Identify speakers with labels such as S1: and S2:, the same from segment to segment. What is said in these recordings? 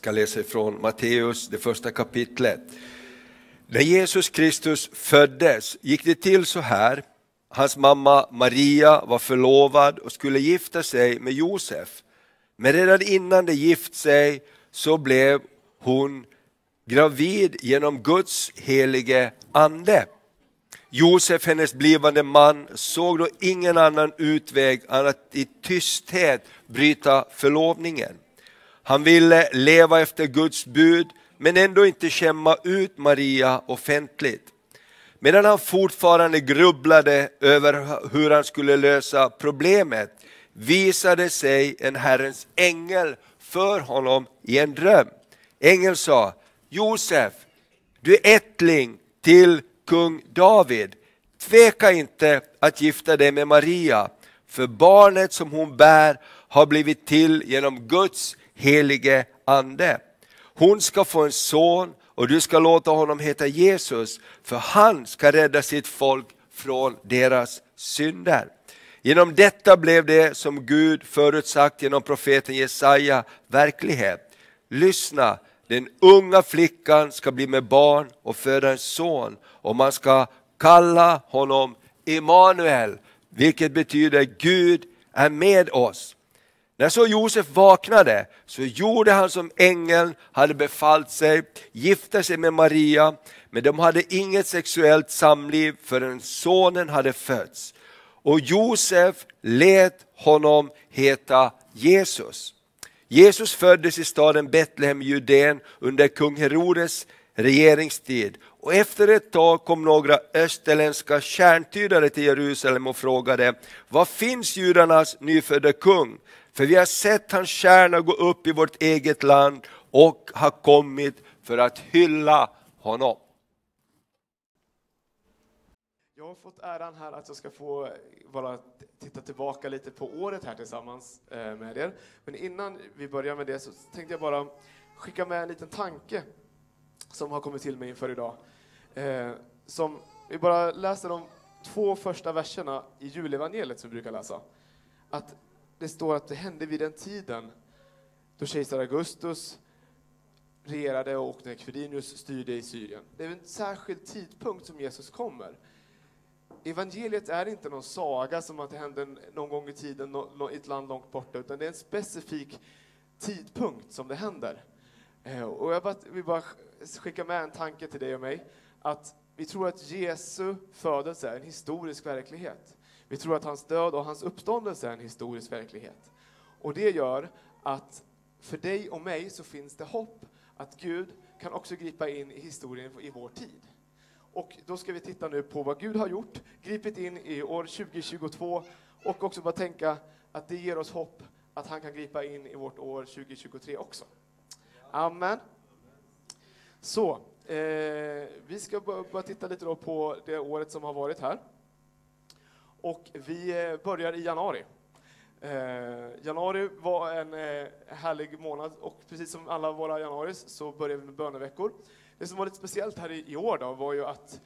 S1: ska läsa ifrån Matteus, det första kapitlet. När Jesus Kristus föddes gick det till så här. Hans mamma Maria var förlovad och skulle gifta sig med Josef. Men redan innan de gift sig så blev hon gravid genom Guds helige ande. Josef, hennes blivande man, såg då ingen annan utväg än att i tysthet bryta förlovningen. Han ville leva efter Guds bud men ändå inte skämma ut Maria offentligt. Medan han fortfarande grubblade över hur han skulle lösa problemet visade sig en Herrens ängel för honom i en dröm. Ängeln sa, Josef, du är ättling till kung David. Tveka inte att gifta dig med Maria, för barnet som hon bär har blivit till genom Guds helige ande. Hon ska få en son och du ska låta honom heta Jesus, för han ska rädda sitt folk från deras synder. Genom detta blev det som Gud förutsagt genom profeten Jesaja verklighet. Lyssna, den unga flickan ska bli med barn och föda en son och man ska kalla honom Immanuel, vilket betyder Gud är med oss. När så Josef vaknade så gjorde han som ängeln hade befallt sig, gifte sig med Maria, men de hade inget sexuellt samliv förrän sonen hade fötts. Och Josef lät honom heta Jesus. Jesus föddes i staden Betlehem i Judeen under kung Herodes regeringstid och efter ett tag kom några österländska kärntydare till Jerusalem och frågade, var finns judarnas nyfödda kung? För vi har sett hans kärna gå upp i vårt eget land och har kommit för att hylla honom.
S2: Jag har fått äran här att jag ska få bara titta tillbaka lite på året här tillsammans eh, med er. Men innan vi börjar med det så tänkte jag bara skicka med en liten tanke som har kommit till mig inför idag. Eh, som vi bara läser de två första verserna i julevangeliet som vi brukar läsa. Att det står att det hände vid den tiden då kejsar Augustus regerade och när Quirinius styrde i Syrien. Det är en särskild tidpunkt som Jesus kommer. Evangeliet är inte någon saga som att det hände någon gång i tiden i ett land långt borta, utan det är en specifik tidpunkt som det händer. Eh, och jag vill bara skicka med en tanke till dig och mig, att vi tror att Jesu födelse är en historisk verklighet. Vi tror att hans död och hans uppståndelse är en historisk verklighet. Och det gör att för dig och mig så finns det hopp att Gud kan också gripa in i historien i vår tid. Och då ska vi titta nu på vad Gud har gjort, gripit in i år 2022 och också bara tänka att det ger oss hopp att han kan gripa in i vårt år 2023 också. Amen. Så, eh, vi ska bara titta lite då på det året som har varit här. Och vi eh, börjar i januari. Eh, januari var en eh, härlig månad och precis som alla våra januaris så börjar vi med böneveckor. Det som var lite speciellt här i, i år då var ju att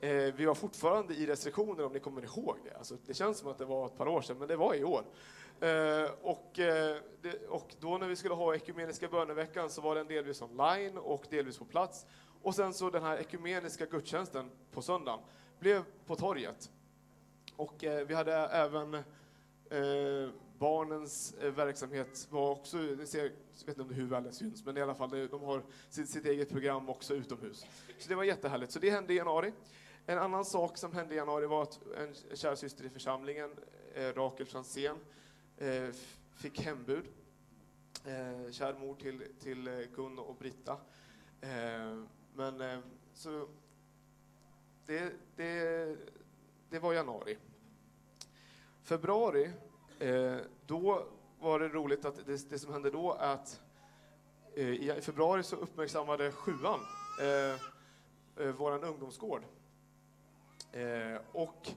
S2: eh, vi var fortfarande i restriktioner om ni kommer ihåg det. Alltså, det känns som att det var ett par år sedan men det var i år. Eh, och, eh, det, och då när vi skulle ha ekumeniska böneveckan så var den delvis online och delvis på plats. Och sen så den här ekumeniska gudstjänsten på söndagen blev på torget. Och eh, vi hade även eh, barnens eh, verksamhet var också, jag vet inte om det hur väl det syns, men i alla fall, de har sitt, sitt, eget program också utomhus. Så det var jättehärligt. Så det hände i januari. En annan sak som hände i januari var att en kär syster i församlingen, eh, Rakel Franzén, eh, fick hembud. Eh, kär mor till, till Gun och Britta. Men så det, det det var januari. Februari, eh, då var det roligt att det, det som hände då är att eh, i februari så uppmärksammade sjuan eh, eh våran ungdomsgård. Eh, och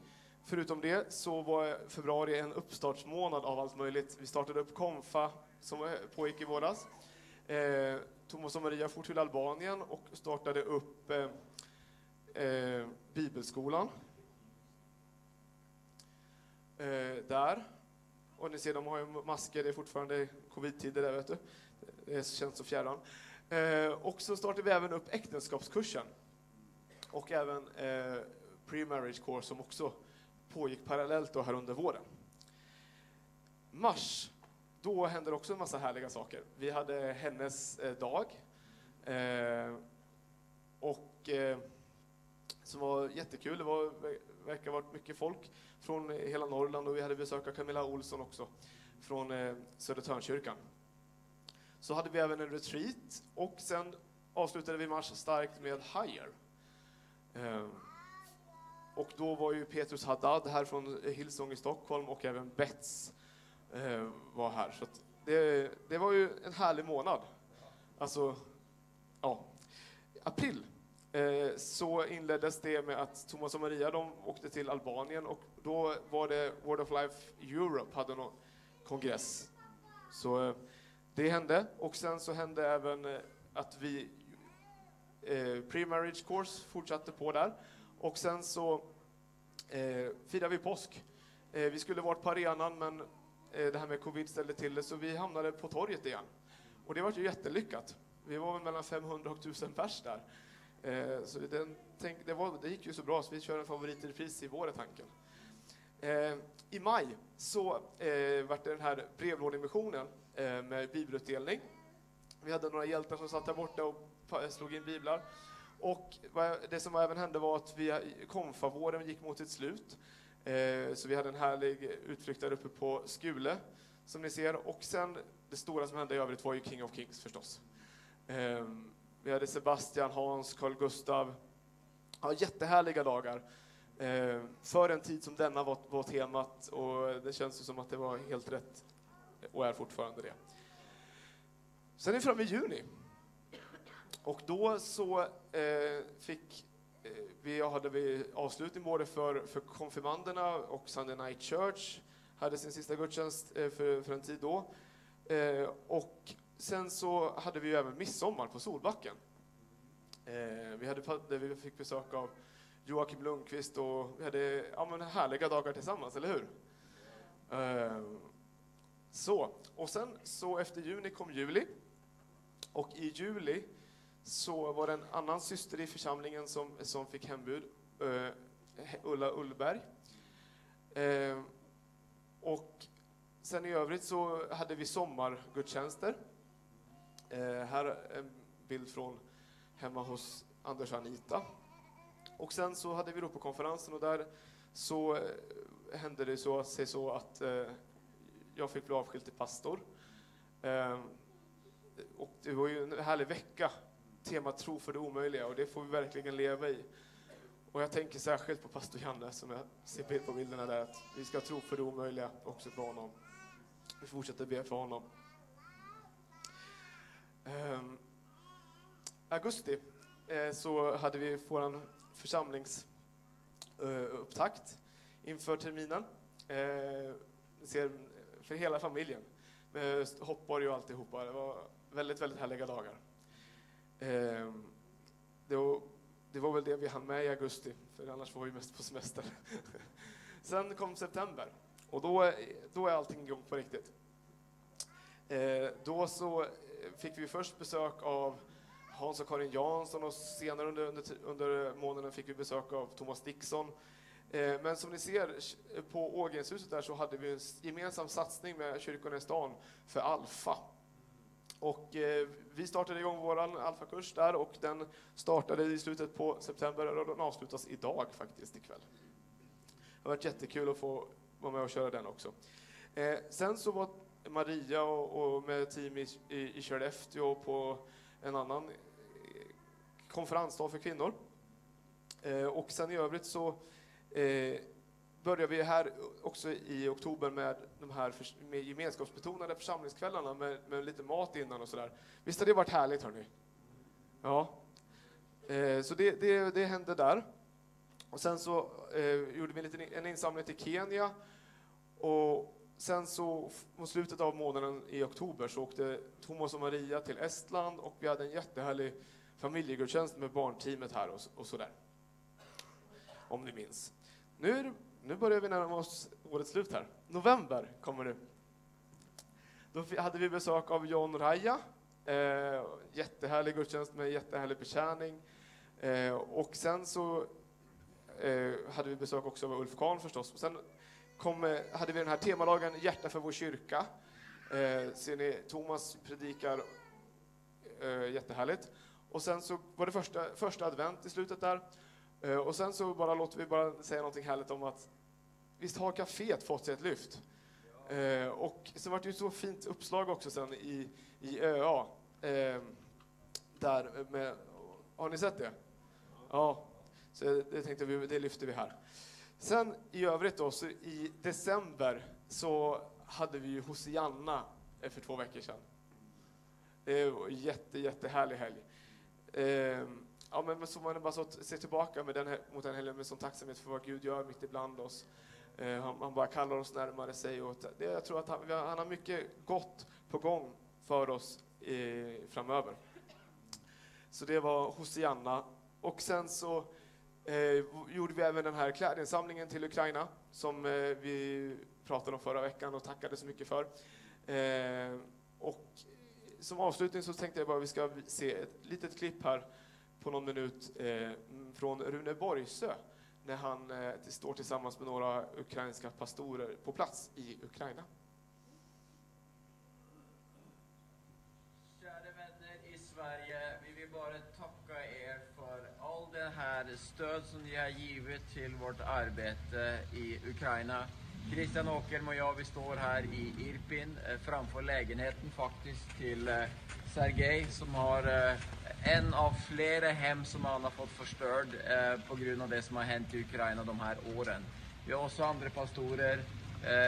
S2: förutom det så var februari en uppstartsmånad av allt möjligt. Vi startade upp Konfa som eh, pågick i våras. Eh, Thomas och Maria for till Albanien och startade upp eh, eh Bibelskolan Eh, där. Och ni ser, de har ju masker, det är fortfarande covid-tider där, vet du. Det känns så fjärran. Eh, och så startade vi även upp äktenskapskursen och även eh, pre-marriage course som också pågick parallellt då här under våren. Mars, då händer också en massa härliga saker. Vi hade hennes eh, dag eh, och eh, som var jättekul. Det var, verkar ha varit mycket folk från hela Norrland och vi hade besök av Camilla Olsson också från eh, Södertörnkyrkan. Så hade vi även en retreat och sen avslutade vi mars starkt med Higher. Eh, och då var ju Petrus Haddad här från Hillsong i Stockholm och även Bets eh, var här. Så det, det var ju en härlig månad. Alltså, ja. April Eh, så inleddes det med att Thomas och Maria de åkte till Albanien och då var det Word of Life Europe hade någon kongress. Så eh, det hände och sen så hände även eh, att vi eh, pre-marriage course fortsatte på där och sen så eh, firade vi påsk. Eh, vi skulle varit på arenan men eh, det här med covid ställde till det så vi hamnade på torget igen. Och det var ju jättelyckat. Vi var väl mellan 500 och 1000 pers där. Eh, så den, tänk, det, var, det gick ju så bra så vi kör en favorit i repris i vår är tanken. Eh, I maj så eh, var det den här brevlådemissionen eh, med bibelutdelning. Vi hade några hjältar som satt där borta och eh, slog in biblar. Och det som även hände var att vi, eh, konfavåren gick mot ett slut. Eh, så vi hade en härlig utflykt där uppe på Skule, som ni ser. Och sen, det stora som hände i övrigt var ju King of Kings förstås. Ehm, vi hade Sebastian, Hans, Carl Gustav. Ja, jättehärliga dagar. Eh, för en tid som denna var, var temat och det känns som att det var helt rätt och är fortfarande det. Sen är vi framme i juni. Och då så eh, fick eh, vi, hade vi avslutning både för, för konfirmanderna och Sunday Night Church hade sin sista gudstjänst eh, för, för en tid då. Eh, och sen så hade vi ju även midsommar på Solbacken. Eh, vi, hade, vi fick besök av Joakim Lundqvist och vi hade ja, men härliga dagar tillsammans, eller hur? Eh, så, och sen så efter juni kom juli. Och i juli så var det en annan syster i församlingen som, som fick hembud, eh, Ulla Ullberg. Eh, och sen i övrigt så hade vi sommargudstjänster. Eh, här här en bild från hemma hos Anders och Anita. Och sen så hade vi då på konferensen och där så eh, hände det så, sig så att eh, jag fick bli avskild till pastor. och det var ju en härlig vecka tema tro för det omöjliga och det får vi verkligen leva i. Och jag tänker särskilt på pastor Janne som jag ser på bilderna där, att vi ska tro för det omöjliga också för honom. Vi fortsätter be för honom. Um, augusti eh, så hade vi vår församlingsupptakt eh, inför terminen. Eh, ser, för hela familjen med hoppborg och alltihopa. Det var väldigt, väldigt härliga dagar. Eh, det, var, det var väl det vi hann med i augusti, för annars var vi mest på semester. Sen kom september och då, då är allting igång på riktigt. Eh, då så fick vi först besök av Hans och Karin Jansson och senare under, under, under månaden fick vi besök av Thomas Dixon. Eh, men som ni ser på Ågrenshuset där så hade vi en gemensam satsning med kyrkorna i stan för Alfa. Och eh, vi startade igång vår alfakurs där och den startade i slutet på september och den avslutas idag faktiskt ikväll. Det har varit jättekul att få vara med och köra den också. Eh, sen så var Maria och, och med team i, i, i Skellefteå på en annan eh, konferensdag för kvinnor. Eh, och sen i övrigt så eh, börjar vi här också i oktober med de här med gemenskapsbetonade församlingskvällarna med, med lite mat innan och sådär. Visst har det varit härligt hörni? Ja. Eh, så det, det, det hände där. Och sen så eh, gjorde vi en, liten, en insamling till Kenya. Och sen så mot slutet av månaden i oktober så åkte Thomas och Maria till Estland och vi hade en jättehärlig familjegudstjänst med barnteamet här och, och sådär. Om ni minns. Nu nu börjar vi närma oss årets slut här. November kommer nu. Då hade vi besök av John Raja. Eh, jättehärlig gudstjänst med jättehärlig betjäning. Eh, och sen så eh, hade vi besök också av Ulf Kahn förstås. Och sen kom, eh, hade vi den här temadagen Hjärta för vår kyrka. Eh, ser ni, Thomas predikar eh, jättehärligt. Och sen så var det första, första advent i slutet där. Eh, och sen så bara låter vi bara säga någonting härligt om att visst har kaféet fått sig ett lyft? Eh, och så var det ju så fint uppslag också sen i, i ÖA. Eh, där med, har ni sett det? Ja, så det tänkte vi, det lyfter vi här. Sen i övrigt då, så i december så hade vi ju Hosianna för två veckor sedan. Det var en jätte, jättehärlig helg. Ehm, ja, men så man bara så ser tillbaka med den, här- mot den helgen med sån tacksamhet för vad Gud gör mitt ibland oss. Ehm, han, han bara kallar oss närmare sig. Och det, jag tror att han, har- han har mycket gott på gång för oss eh, framöver. Så det var Hosianna. Och sen så eh, gjorde vi även den här klädinsamlingen till Ukraina som eh, vi pratade om förra veckan och tackade så mycket för. Eh, och som avslutning så tänkte jag bara att vi ska se ett litet klipp här på någon minut eh, från Rune Borgsö när han eh, står tillsammans med några ukrainska pastorer på plats i Ukraina.
S3: Kära vänner i Sverige, vi vill bara tacka er för all det här stöd som ni har givit till vårt arbete i Ukraina. Christian Åkerm och jag, vi står här i Irpin eh, framför lägenheten faktiskt till eh, Sergej som har eh, en av flera hem som han har fått förstörd på grund av det som har hänt i Ukraina de här åren. Vi har också andra pastorer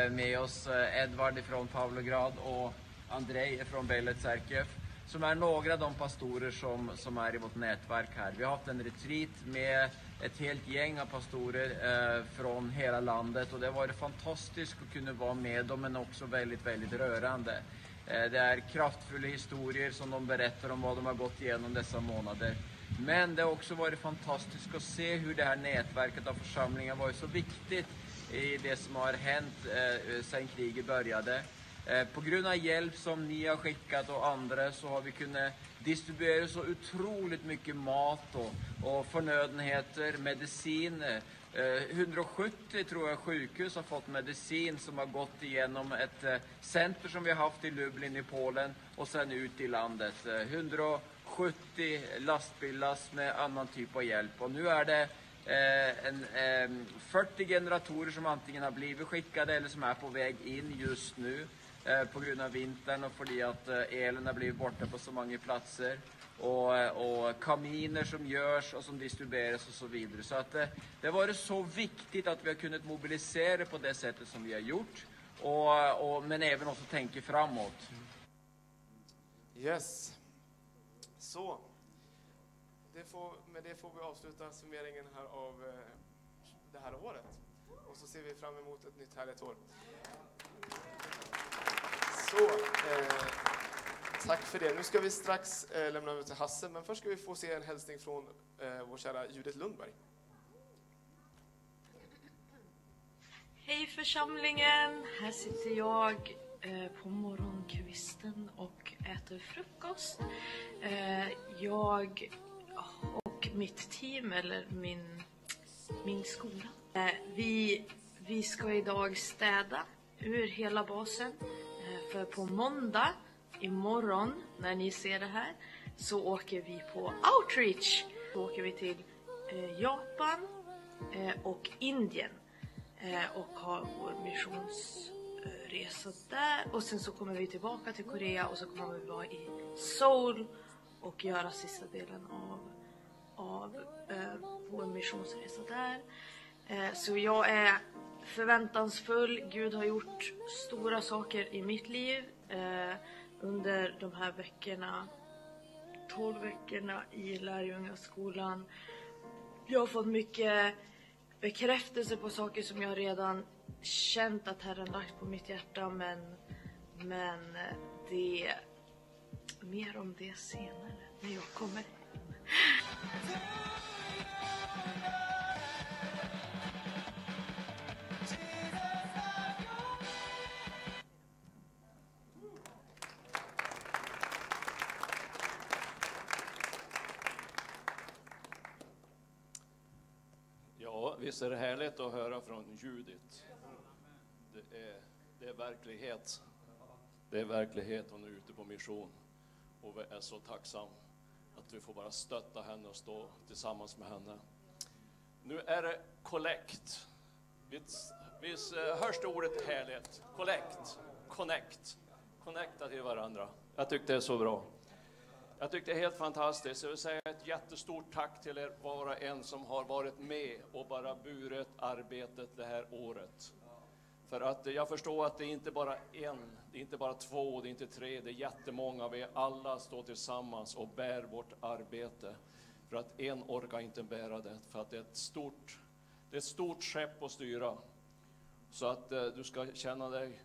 S3: med oss, Edvard från Pavlograd och Andrei från Belet Serkev, som är några av de pastorer som, som är i vårt nätverk här. Vi har haft en retreat med ett helt gäng av pastorer eh, från hela landet och det har varit fantastiskt att kunna vara med dem, men också väldigt, väldigt rörande. Eh, det är kraftfulla historier som de berättar om vad de har gått igenom dessa månader. Men det har också varit fantastiskt att se hur det här nätverket av församlingar varit så viktigt i det som har hänt eh, eh sedan kriget började. Eh, på grund av hjälp som ni har skickat och andra så har vi kunnat distribuera så otroligt mycket mat och, och förnödenheter, mediciner. Eh, 170 tror jag sjukhus har fått medicin som har gått igenom ett eh, center som vi har haft i Lublin i Polen och sen ut i landet. 170 lastbilar med annan typ av hjälp och nu är det eh, en, eh, 40 generatorer som antingen har blivit skickade eller som är på väg in just nu Eh, på grund av vintern och för att eh, elen har blivit borta på så många platser. Och, eh, och kaminer som görs och som distribueras och så vidare. Så att det, det har varit så viktigt att vi har kunnat mobilisera på det sättet som vi har gjort. Och, och, men även också tänka framåt.
S2: Yes. Så. Det får, med det får vi avsluta summeringen här av det här året. Och så ser vi fram emot ett nytt härligt år. Så. Eh, tack för det. Nu ska vi strax eh, lämna över till Hasse, men först ska vi få se en hälsning från eh, vår kära Judith Lundberg.
S4: Hej församlingen! Här sitter jag eh, på morgonkvisten och äter frukost. Eh, jag och mitt team, eller min, min skola. Eh, vi, vi ska idag städa ur hela basen. För på måndag, imorgon, när ni ser det här, så åker vi på outreach. Då åker vi till eh, Japan eh, och Indien eh, och har vår missionsresa där. Och sen så kommer vi tillbaka till Korea och så kommer vi vara i Seoul och göra sista delen av, av eh, vår missionsresa där. Eh, så jag är förväntansfull. Gud har gjort stora saker i mitt liv eh, under de här veckorna. 12 veckorna i lärjungaskolan. Jag har fått mycket bekräftelse på saker som jag redan känt att Herren lagt på mitt hjärta men, men eh, det mer om det senare när jag kommer hem.
S5: Visst är det härligt att höra från Judit? Det är, det är verklighet. Det är verklighet. Hon är ute på mission. Och vi är så tacksam att vi får bara stötta henne och stå tillsammans med henne. Nu är det kollekt. Visst, visst eh, hörs det ordet härligt? Kollekt, connect, connecta till varandra. Jag tyckte det är så bra. Jag tyckte det är helt fantastiskt. Jag vill säga ett jättestort tack till er var och en som har varit med och bara burit arbetet det här året. För att jag förstår att det är inte bara en, det är inte bara två, det är inte tre, det är jättemånga. Vi alla står tillsammans och bär vårt arbete. För att en orkar inte bära det, för att det är ett stort, det är ett stort skepp att styra. Så att eh, du ska känna dig,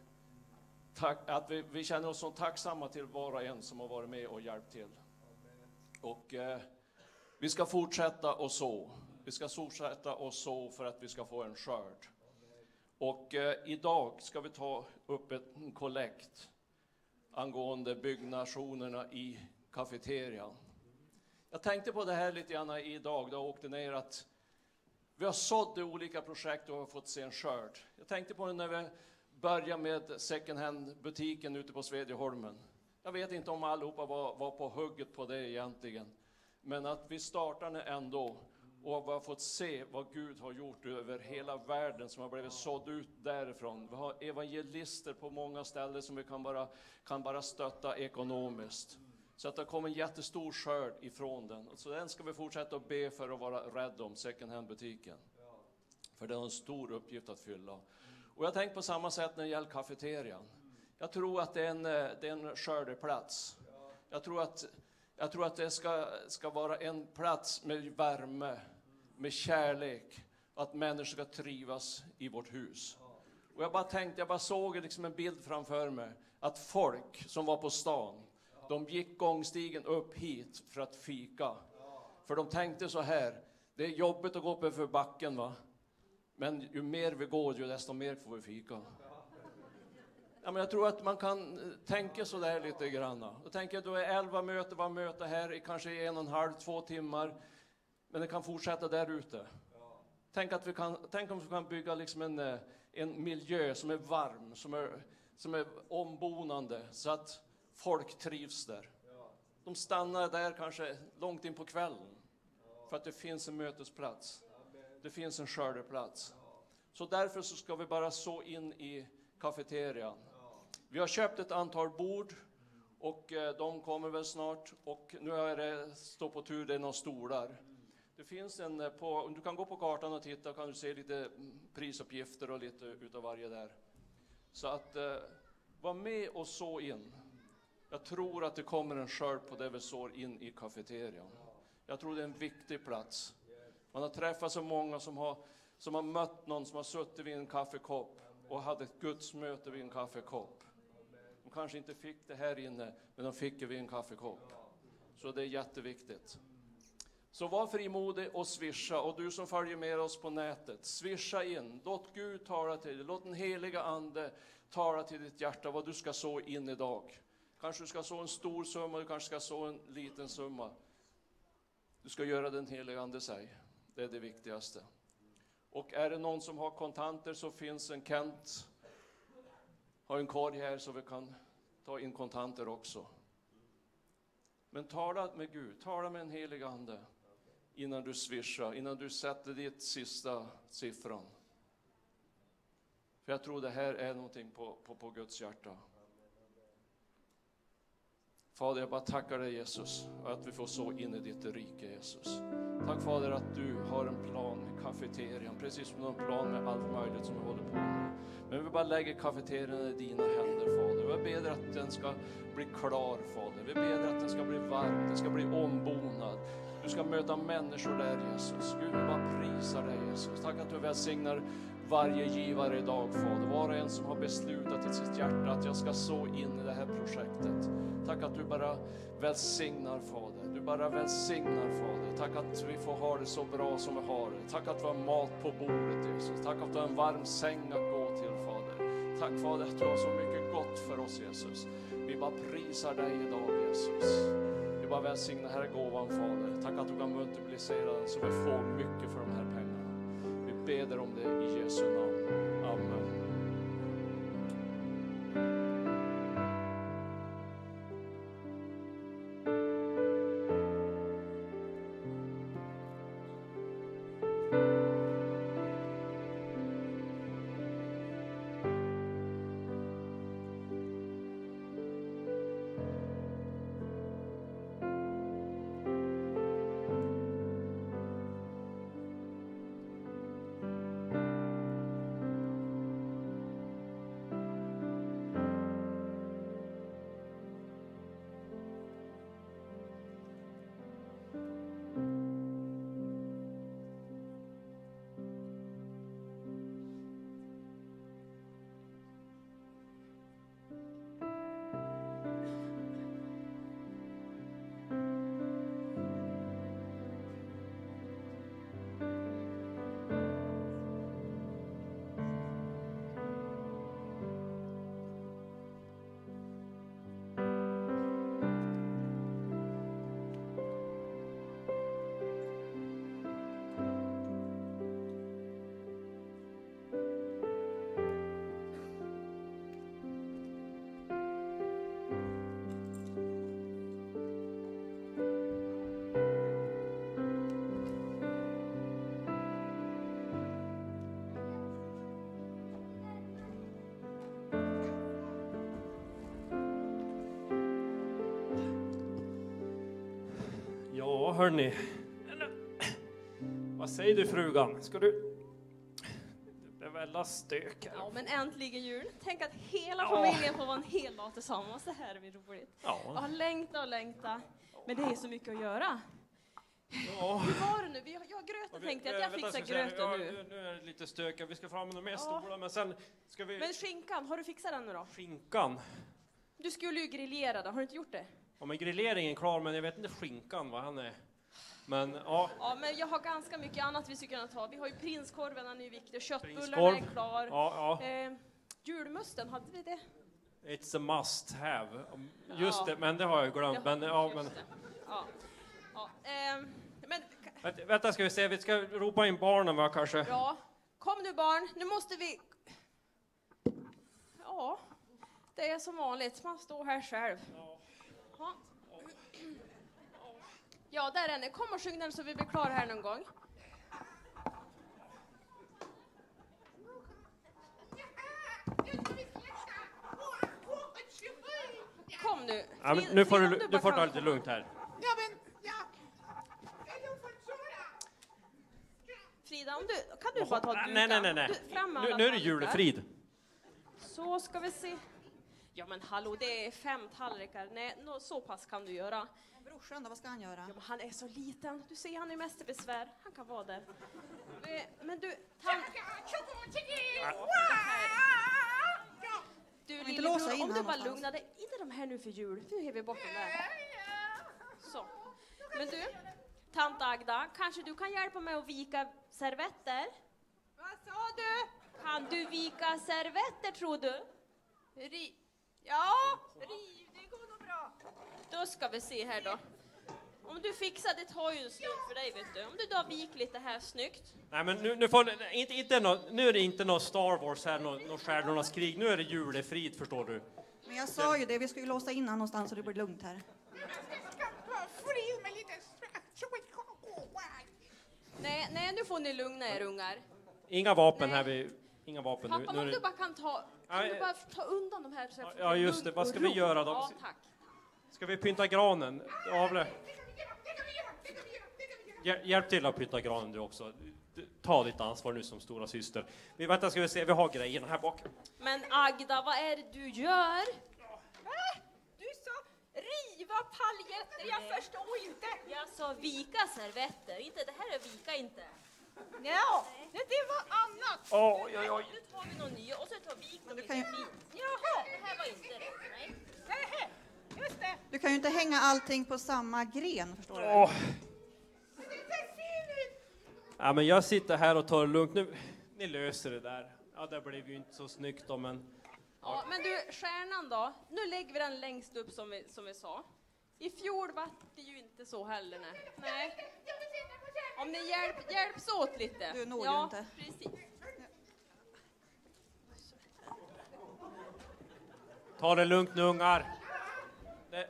S5: tack, att vi, vi känner oss så tacksamma till var och en som har varit med och hjälpt till. Och eh, vi ska fortsätta och så. Vi ska fortsätta och så för att vi ska få en skörd. Och eh, idag ska vi ta upp en kollekt angående byggnationerna i kafeterian. Jag tänkte på det här lite grann idag då jag åkte ner att vi har sått i olika projekt och har fått se en skörd. Jag tänkte på det när vi började med second hand-butiken ute på Svedjeholmen. Jag vet inte om allihopa var, var på hugget på det egentligen, men att vi startade ändå och vi har fått se vad Gud har gjort över hela världen som har blivit sådd ut därifrån. Vi har evangelister på många ställen som vi kan bara, kan bara stötta ekonomiskt. Så att det kommer en jättestor skörd ifrån den. Så den ska vi fortsätta att be för att vara rädd om, second hand-butiken. För den har en stor uppgift att fylla. Och jag tänker på samma sätt när det gäller kafeterian. Jag tror att det är en, eh, det är en skördeplats. Jag tror att, jag tror att det ska, ska vara en plats med värme, med kärlek, att människor ska trivas i vårt hus. Och jag bara tänkte, jag bara såg liksom en bild framför mig, att folk som var på stan, de gick gångstigen upp hit för att fika. För de tänkte så här, det är jobbigt att gå upp för backen va, men ju mer vi går, ju desto mer får vi fika. Ja, men jag tror att man kan eh, tänka så där lite grann. Då tänker jag, då är elva möten, var möte här i kanske en och en halv, två timmar. Men det kan fortsätta där ute. Tänk, att vi kan, tänk om vi kan bygga liksom en, eh, en miljö som är varm, som är, som är ombonande, så att folk trivs där. De stannar där kanske långt in på kvällen, för att det finns en mötesplats. Det finns en skördeplats. Så därför så ska vi bara så in i kafeterian. Vi har köpt ett antal bord och eh, de kommer väl snart. Och nu är det, står på tur, det är några stolar. Det finns en eh, på, du kan gå på kartan och titta, kan du se lite mm, prisuppgifter och lite utav varje där. Så att eh, var med och så in. Jag tror att det kommer en skörd på det vi sår in i kafeterian. Jag tror det är en viktig plats. Man har träffat så många som har, som har mött någon som har suttit vid en kaffekopp och hade ett gudsmöte vid en kaffekopp. De kanske inte fick det här inne, men de fick det vid en kaffekopp. Så det är jätteviktigt. Så var frimodig och swisha. Och du som följer med oss på nätet, swisha in. Låt Gud tala till dig. Låt den heliga Ande tala till ditt hjärta vad du ska så in idag. Kanske du ska så en stor summa, du kanske ska så en liten summa. Du ska göra den heliga Ande säger. Det är det viktigaste. Och är det någon som har kontanter så finns en Kent, har en korg här så vi kan ta in kontanter också. Men tala med Gud, tala med en helig Ande innan du swishar, innan du sätter ditt sista siffran. För jag tror det här är någonting på, på, på Guds hjärta. Fader, jag bara tackar dig Jesus, att vi får så in i ditt rike Jesus. Tack Fader att du har en plan med kafeterian, precis som du har en plan med allt möjligt som vi håller på med. Men vi bara lägger kafeterian i dina händer Fader. Vi ber att den ska bli klar Fader. Vi ber att den ska bli varm, den ska bli ombonad. Du ska möta människor där Jesus. Gud, vi bara prisar dig Jesus. Tack att du välsignar varje givare idag Fader. Var och en som har beslutat i sitt hjärta att jag ska så in i det här projektet. Tack att du bara välsignar Fader. Du bara välsignar Fader. Tack att vi får ha det så bra som vi har det. Tack att vi har mat på bordet Jesus. Tack att du har en varm säng Tack Fader att du har så mycket gott för oss Jesus. Vi bara prisar dig idag Jesus. Vi bara välsignar här gåvan Fader. Tack att du kan multiplicera den så vi får mycket för de här pengarna. Vi beder om det i Jesu namn. Amen.
S6: Hörni. Vad säger du frugan? Ska du... Det är väl stök här.
S7: Ja, men äntligen jul. Tänk att hela familjen får vara en hel dag tillsammans. Det här är roligt. Jag
S6: Ja.
S7: har längtat och längtat. Men det är så mycket att göra.
S6: ja.
S7: Hur var det nu? Vi har, jag gröten tänkte jag att jag
S6: Vänta,
S7: fixar
S6: se. Ja,
S7: gröten nu.
S6: Nu är det lite stökigt. Vi ska fram med mer
S7: Ja.
S6: stolar, men sen ska vi...
S7: Men skinkan, har du fixat den nu då?
S6: Skinkan.
S7: Du skulle ju grillera den, har du inte gjort det?
S6: Ja, men grilleringen är klar, men jag vet inte skinkan vad han är. Men ja,
S7: Ja, men jag har ganska mycket annat vi skulle kunna ta. Vi har ju prinskorven, den är ju viktig. Köttbullarna är klar.
S6: ja, ja.
S7: Eh, julmusten, hade vi det?
S6: It's a must have. Just
S7: Ja.
S6: det, men det har jag glömt. Men, ja, men.
S7: Ja. ja. ehm, men
S6: vänta, ska vi se. Vi ska ropa in barnen va, kanske?
S7: Ja, kom nu barn, nu måste vi... Ja, det är som vanligt, man står här själv. Ja, ja där är ni. Kom och sjung den så vi blir klara här någon gång. Kom nu.
S6: Ja, men nu får du, du får ta lite lugnt här.
S8: Ja, men, ja.
S7: Frida, om du, kan du bara ta dukan?
S6: Nej, nej, nej, nej.
S7: Du, fram
S6: Nu, nu är det julefrid.
S7: Så ska vi se. Ja men hallå, det är fem tallrikar. Nej, nå, så pass kan du göra.
S9: Brorsan då, vad ska han göra?
S7: Ja, men han är så liten. Du ser, han är mest i besvär. Han kan vara där. Men du, tan- du lillebror, om du bara lugnar dig. Inte de här nu för jul. Nu är vi bort dem där. Så. Men du, tant Agda, kanske du kan hjälpa mig att vika servetter?
S8: Vad sa du?
S7: Kan du vika servetter tror du?
S8: Ri... Ja, riv, det går nog bra.
S7: Då ska vi se här då. Om du fixar, det tar ju en stund för dig vet du. Om du då viker lite här snyggt.
S6: Nej, men nu, nu, får, inte, inte nå, nu är det inte något Star Wars här, något nå Stjärnornas krig. Nu är det julefrid, förstår du.
S9: Men jag sa ju det, vi ska ju låsa in honom någonstans så det blir lugnt här.
S8: Vi.
S7: Nej, nej, nu får ni lugna er ungar.
S6: Inga vapen här vid... Inga vapen nu.
S7: Pappa,
S6: nu är
S7: om du bara kan ta, kan du bara ta undan de här så får
S6: Ja, just det. Vad ska vi göra då?
S7: Ja, tack.
S6: ska vi pynta granen? Avle. Hjälp till att pynta granen du också. Ta ditt ansvar nu som stora syster. Vi vänta ska vi se, vi har grejerna här bak.
S7: Men Agda, vad är det du gör?
S8: Va? Du sa riva paljetter, jag förstår inte.
S7: Jag sa vika servetter, inte det här är vika inte.
S8: Ja, det, det var annat.
S6: Oj, oj, oj.
S7: Nu tar vi någon ny och så tar vi dem
S9: du kan ju-.
S8: Jaha,
S7: Det här var inte rätt, nej.
S8: just det.
S9: Du kan ju inte hänga allting på samma gren, förstår du?
S6: Åh. Ja, men jag sitter här och tar det lugnt. Nu, ni löser det där. Ja, det blev ju inte så snyggt då, men...
S7: Ja, men du, stjärnan då? Nu lägger vi den längst upp som vi, som vi sa. I fjol var det ju inte så heller. Nej. nej.
S8: Jag vill sitta på kärnan. Om ni hjälp, hjälps åt lite.
S9: Du når ju
S8: ja,
S9: inte.
S8: precis.
S6: Ta det lugnt nu ungar. Det,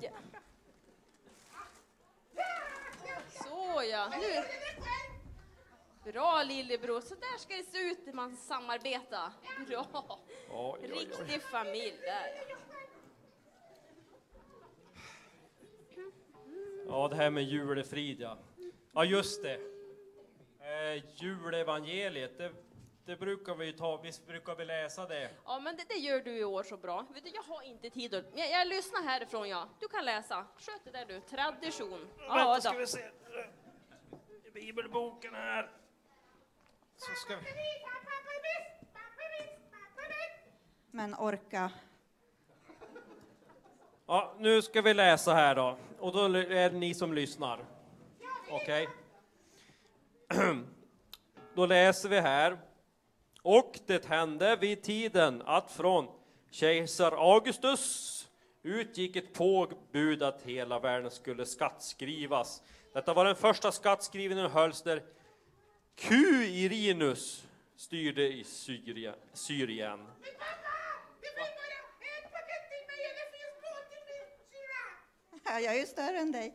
S8: Ja. Så ja, nu. Bra lillebror, så där ska det se ut när man samarbetar. Bra.
S6: oj, oj, oj.
S8: Riktig familj där ja.
S6: Det här med julefrid ja. Ja, just det. Eh, julevangeliet, det, det brukar vi ju ta, visst brukar vi läsa det?
S8: Ja, men det, det gör du i år så bra. Vet du, jag har inte tid att... Jag, jag lyssnar härifrån, ja. Du kan läsa. Sköt det där du. Tradition. Ja,
S6: Vänta, ska
S8: då.
S6: vi se. I bibelboken här. Så ska vi...
S9: Men orka.
S6: Ja, nu ska vi läsa här då. Och då är det ni som lyssnar. Okej? Då läser vi här. Och det hände vid tiden att från kejsar Augustus utgick ett påbud att hela världen skulle skattskrivas. Detta var den första skattskrivningen hölls där Q Irinus styrde i Syrien. Syrien.
S9: Jag är ju större än dig.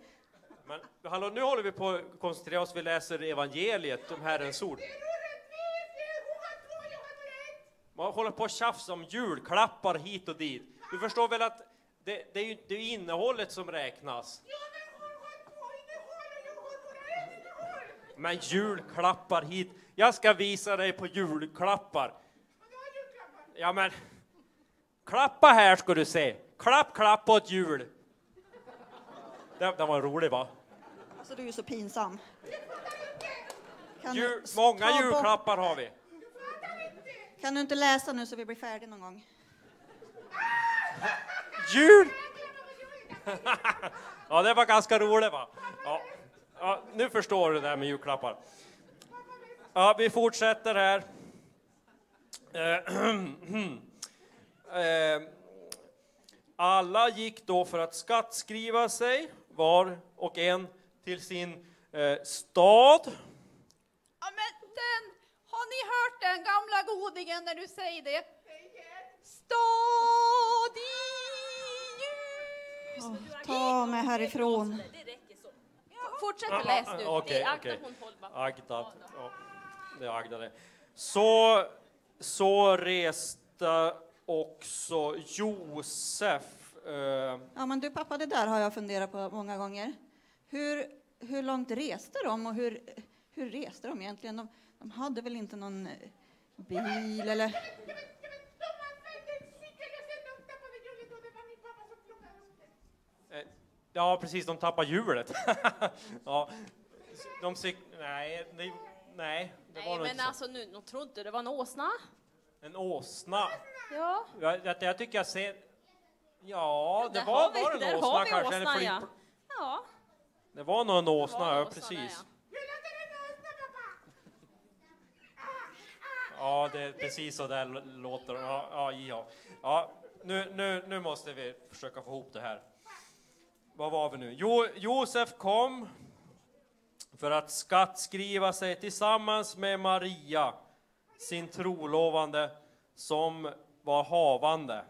S6: Men hallå, nu håller vi på att koncentrera oss, vi läser evangeliet, om Herrens ord. Man håller på att tjafsa om julklappar hit och dit. Du förstår väl att det, det är ju det är innehållet som räknas. Men julklappar hit. Jag ska visa dig på julklappar. Ja men, klappa här ska du se. Klapp, klapp åt jul. Det, det var rolig va?
S9: Alltså du är så pinsam. Kan, du
S6: många
S9: ta
S6: julklappar har vi.
S9: Kan du inte läsa nu så vi blir färdiga någon gång?
S6: Jul! ja, det var ganska roligt va? Ja. ja, nu förstår du det här med julklappar. Ja, vi fortsätter här. Eh, eh, Alla gick då för att skattskriva sig, var och en till sin eh, stad.
S8: Ja, men den, har ni hört den gamla godingen när du säger det? Stad i ljus.
S9: Ta mig härifrån.
S8: Fortsätt att läs nu.
S6: Okej,
S8: det är Agda
S6: okej.
S8: hon håller bara.
S6: Agda, ja, det är Agda det. Så, så reste också Josef. Eh,
S9: Ja men du pappa, det där har jag funderat på många gånger. Hur, hur långt reste de och hur, hur reste de egentligen? De, de hade väl inte någon eh, bil eller?
S6: eh, ja, precis, de tappade hjulet. ja, de cyk... Nej, det, nej, det var
S8: Nej,
S6: nog
S8: men
S6: inte så.
S8: alltså nu, de trodde inte det var en åsna.
S6: En åsna.
S8: Ja,
S6: Jag, jag, jag tycker jag ser... Ja, det
S8: där
S6: var,
S8: vi,
S6: var det
S8: där
S6: en
S8: har
S6: åsna
S8: vi
S6: kanske?
S8: åsnan, ja. Ja,
S6: Det var nog en åsna,
S8: en
S6: ja,
S8: åsna
S6: precis.
S8: ja.
S6: Ja, det är precis så där låter ja, ja, ja. ja nu, nu, nu måste vi försöka få ihop det här. Vad var vi nu? Jo, Josef kom för att skattskriva sig tillsammans med Maria, sin trolovande, som var havande.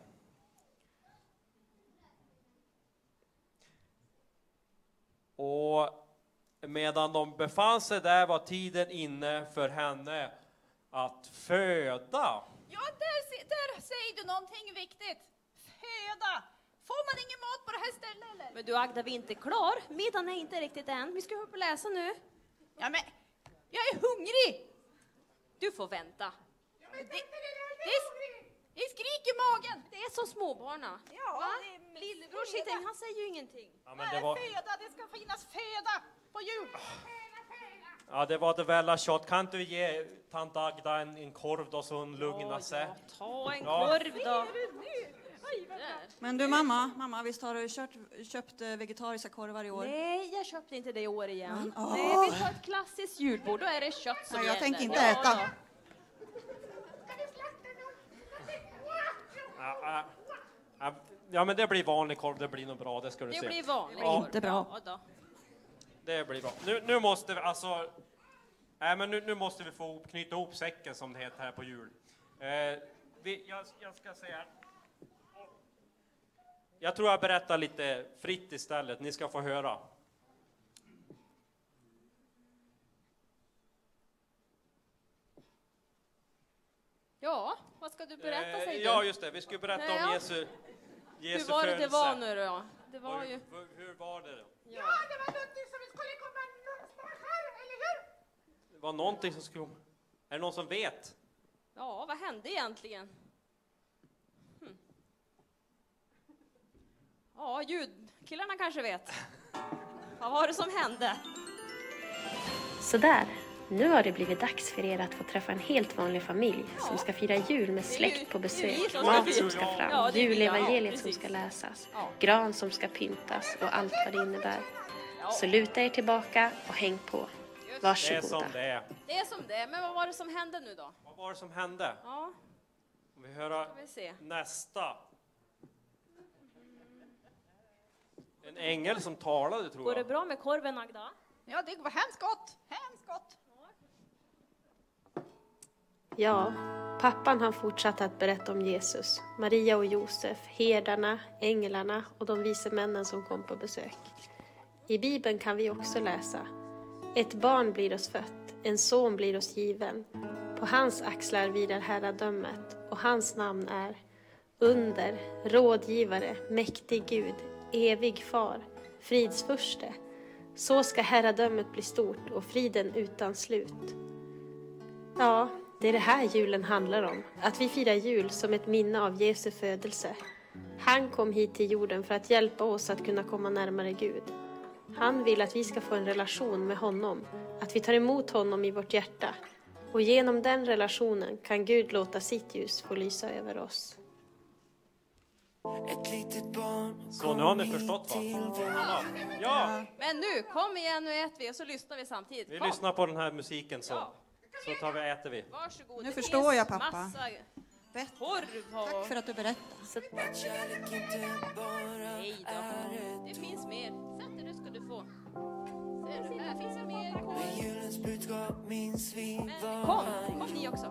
S6: Och medan de befann sig där var tiden inne för henne att föda.
S8: Ja, där, där säger du någonting viktigt. Föda. Får man ingen mat på det här stället eller?
S7: Men du Agda, vi är inte klar. Middagen är inte riktigt än. Vi ska upp och läsa nu.
S8: Ja, men jag är hungrig.
S7: Du får vänta.
S8: Det, det, är- det är skrik i magen.
S7: Det är som småbarna.
S8: Ja,
S7: Va?
S8: det är
S7: Lillebror sitter han säger ju ingenting.
S6: Ja, men det
S8: är
S6: var,
S8: föda? Det ska finnas föda på jul.
S6: ja, det var det väl tjat. Kan du ge tant Agda en, en korv då så hon lugnar sig?
S7: Ja, ta en
S6: Ja.
S7: korv då.
S9: Men du mamma, mamma visst har du kört, köpt eh, vegetariska korvar i år?
S7: Nej, jag köpte inte det i år igen.
S9: Men, åh.
S7: Nej, vi tar ett klassiskt julbord. Då är det kött som
S9: Ja, jag
S7: gäller.
S9: tänker inte
S7: Ja,
S9: äta.
S7: Ja.
S6: Men det blir vanlig korv, det blir nog bra, det ska du
S8: Det
S6: se.
S8: blir vanligt.
S6: Ja,
S9: Inte bra.
S8: Ja,
S6: det blir bra. Nu, nu måste vi, alltså... Nej, men nu, nu måste vi få knyta ihop säcken som det heter här på jul. Eh, vi, jag, jag ska säga... Jag tror jag berättar lite fritt istället, ni ska få höra.
S8: Ja, vad ska du berätta
S6: Eh,
S8: säger
S6: ja,
S8: du?
S6: just det, vi skulle berätta
S8: Ja,
S6: om
S8: ja.
S6: Jesu, Jesu
S8: Hur var det det var nu då? Det var
S6: Och
S8: ju...
S6: hur, hur var det då?
S8: Ja.
S10: det var någonting som vi skulle komma någonstans här, eller hur?
S6: Det var någonting som skulle... Är det någon som vet?
S8: ja, vad hände egentligen? Hm. Ja, ljudkillarna kanske vet. Vad var det som hände?
S11: Sådär, nu har det blivit dags för er att få träffa en helt vanlig familj som ska fira jul med släkt på besök, mat som ska fram, julevangeliet som ska läsas, gran som ska pyntas och allt vad det innebär. Så luta er tillbaka och häng på.
S6: Det är
S11: Varsågoda.
S6: som det är.
S8: Det är som det är, men vad var det som hände nu då?
S6: Vad var det som hände?
S8: Ja,
S6: Om vi höra
S8: vi
S6: nästa. En ängel som talade tror
S7: Går det
S6: jag.
S7: bra med korven Agda?
S10: Ja, det var hemskt gott. Hemskt gott.
S11: Ja, pappan han fortsatte att berätta om Jesus, Maria och Josef, herdarna, änglarna och de vise männen som kom på besök. I Bibeln kan vi också läsa Ett barn blir oss fött, en son blir oss given. På hans axlar vilar herradömet och hans namn är Under, rådgivare, mäktig Gud, evig far, fridsfurste. Så ska herradömet bli stort och friden utan slut. Ja, det är det här julen handlar om. Att vi firar jul som ett minne av Jesu födelse. Han kom hit till jorden för att hjälpa oss att kunna komma närmare Gud. Han vill att vi ska få en relation med honom, att vi tar emot honom i vårt hjärta. Och genom den relationen kan Gud låta sitt ljus få lysa över oss.
S6: Så nu har ni förstått va? Alla. Ja,
S8: Men nu, kom igen, nu äter vi och så lyssnar vi samtidigt.
S6: vi
S8: Kom.
S6: lyssnar på den här musiken så, så tar vi äter vi.
S8: Varsågod.
S9: Nu
S8: det
S9: förstår
S8: finns
S9: jag, pappa.
S8: Massa
S9: Bättre.
S8: korv och...
S9: Tack för att du berättade.
S8: Nej då. Det finns mer. Sätt dig, nu ska du få. Ser du, här finns det mer korv. Men kom, kom ni också.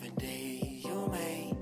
S12: För dig och mig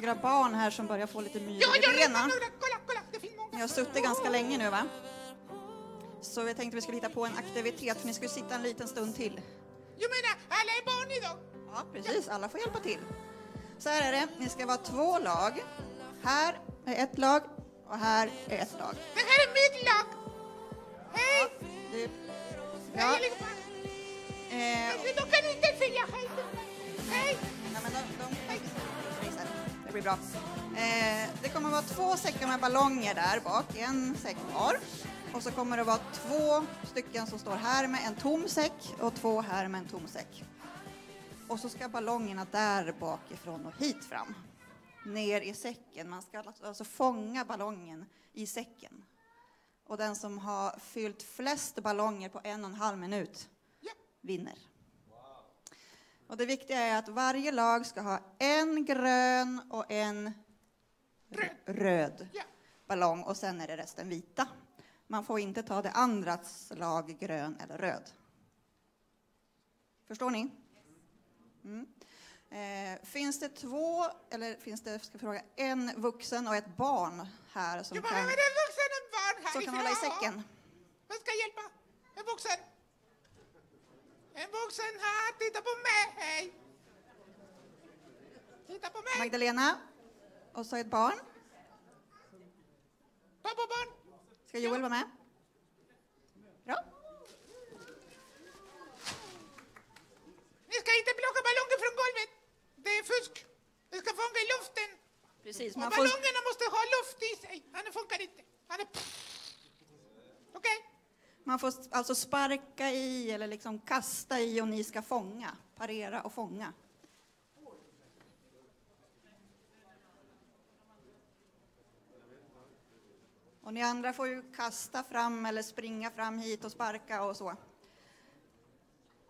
S9: några barn här som börjar få lite myr
S10: Ja, vet
S9: benen.
S10: Det.
S9: Ni har suttit ganska länge nu va? Så vi tänkte vi skulle hitta på en aktivitet för ni skulle sitta en liten stund till.
S10: Jag menar, alla är barn idag.
S9: Ja, precis. Alla får hjälpa till. Så här är det. Ni ska vara två lag. Här är ett lag och här är ett lag.
S10: Det här är mitt lag. Hej!
S9: Du,
S10: Hej
S9: ja, eh,
S10: De kan inte säga hej. Hej!
S9: Nej, men de, de. Det blir bra. Eh, det kommer att vara två säckar med ballonger där bak, en säck var. Och så kommer det vara två stycken som står här med en tom säck och två här med en tom säck. Och så ska ballongerna där bakifrån och hit fram. Ner i säcken. Man ska alltså- alltså fånga ballongen i säcken. Och den som har fyllt flest ballonger på en och en halv minut vinner. Och det viktiga är att varje lag ska ha en grön och en röd ballong och sen är det resten vita. Man får inte ta det andras lag grön eller röd. Förstår ni? Mm. Eh, finns det två, eller finns det, ska fråga, en vuxen och ett barn här som kan,
S10: en vuxen och en barn
S9: som kan hålla i säcken?
S10: Vem ska hjälpa? En vuxen. En vuxen här, titta på mig. Titta på mig.
S9: Magdalena och så ett barn.
S10: Pappa barn.
S9: Ska Joel vara med? Bra.
S10: Ni ska inte plocka ballonger från golvet. Det är fusk. Ni ska fånga i luften.
S9: Precis,
S10: Och
S9: man får,
S10: ballongerna måste ha luft i sig. Annars funkar det inte. Han är... Okej?
S9: Man får alltså sparka i eller liksom kasta i och ni ska fånga. Parera och fånga. Och ni andra får ju kasta fram eller springa fram hit och sparka och så.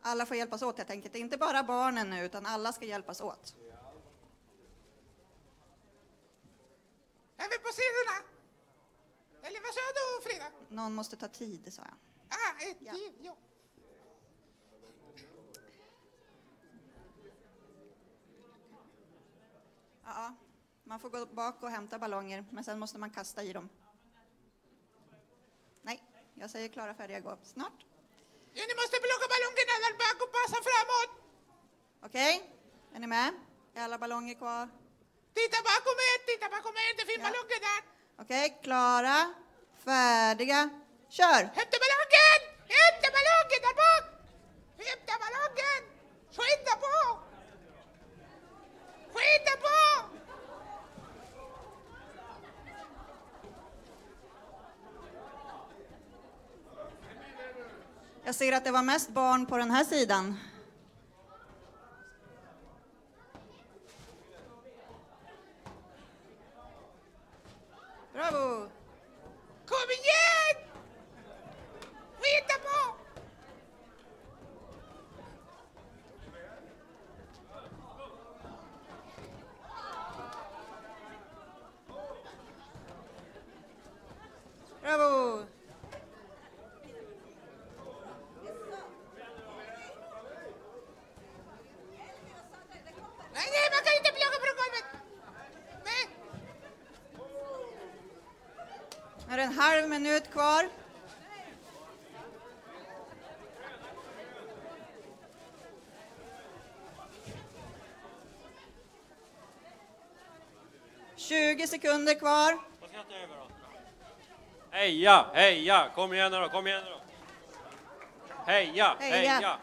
S9: Alla får hjälpas åt helt enkelt. Inte bara barnen nu, utan alla ska hjälpas åt.
S10: Är vi på sidorna? Eller vad sa du, Frida?
S9: Någon måste ta tid, sa jag.
S10: Ah, ett ja. ja.
S9: Ja, man får gå bak och hämta ballonger, men sen måste man kasta i dem. Nej, jag säger klara, färdiga, gå. Snart.
S10: Ja, ni måste plocka ballongerna där bak och passa framåt.
S9: Okej, är ni med? Är alla ballonger kvar?
S10: Titta bakom er, titta bakom er. Det finns ballonger där.
S9: Okej, klara, färdiga, kör!
S10: Hämta ballongen! Hämta ballongen där bak! Hämta ballongen! Skynda på! Skynda på!
S9: Jag ser att det var mest barn på den här sidan. Bravo!
S10: Kom igen! Skynda på!
S9: Bravo!
S10: Nej, nej, man kan inte plocka från golvet. Nej.
S9: Nu är det en halv minut kvar. Tjugo sekunder kvar.
S6: Heja, heja, kom igen då, kom igen då. Heja,
S9: Heja.
S6: heja.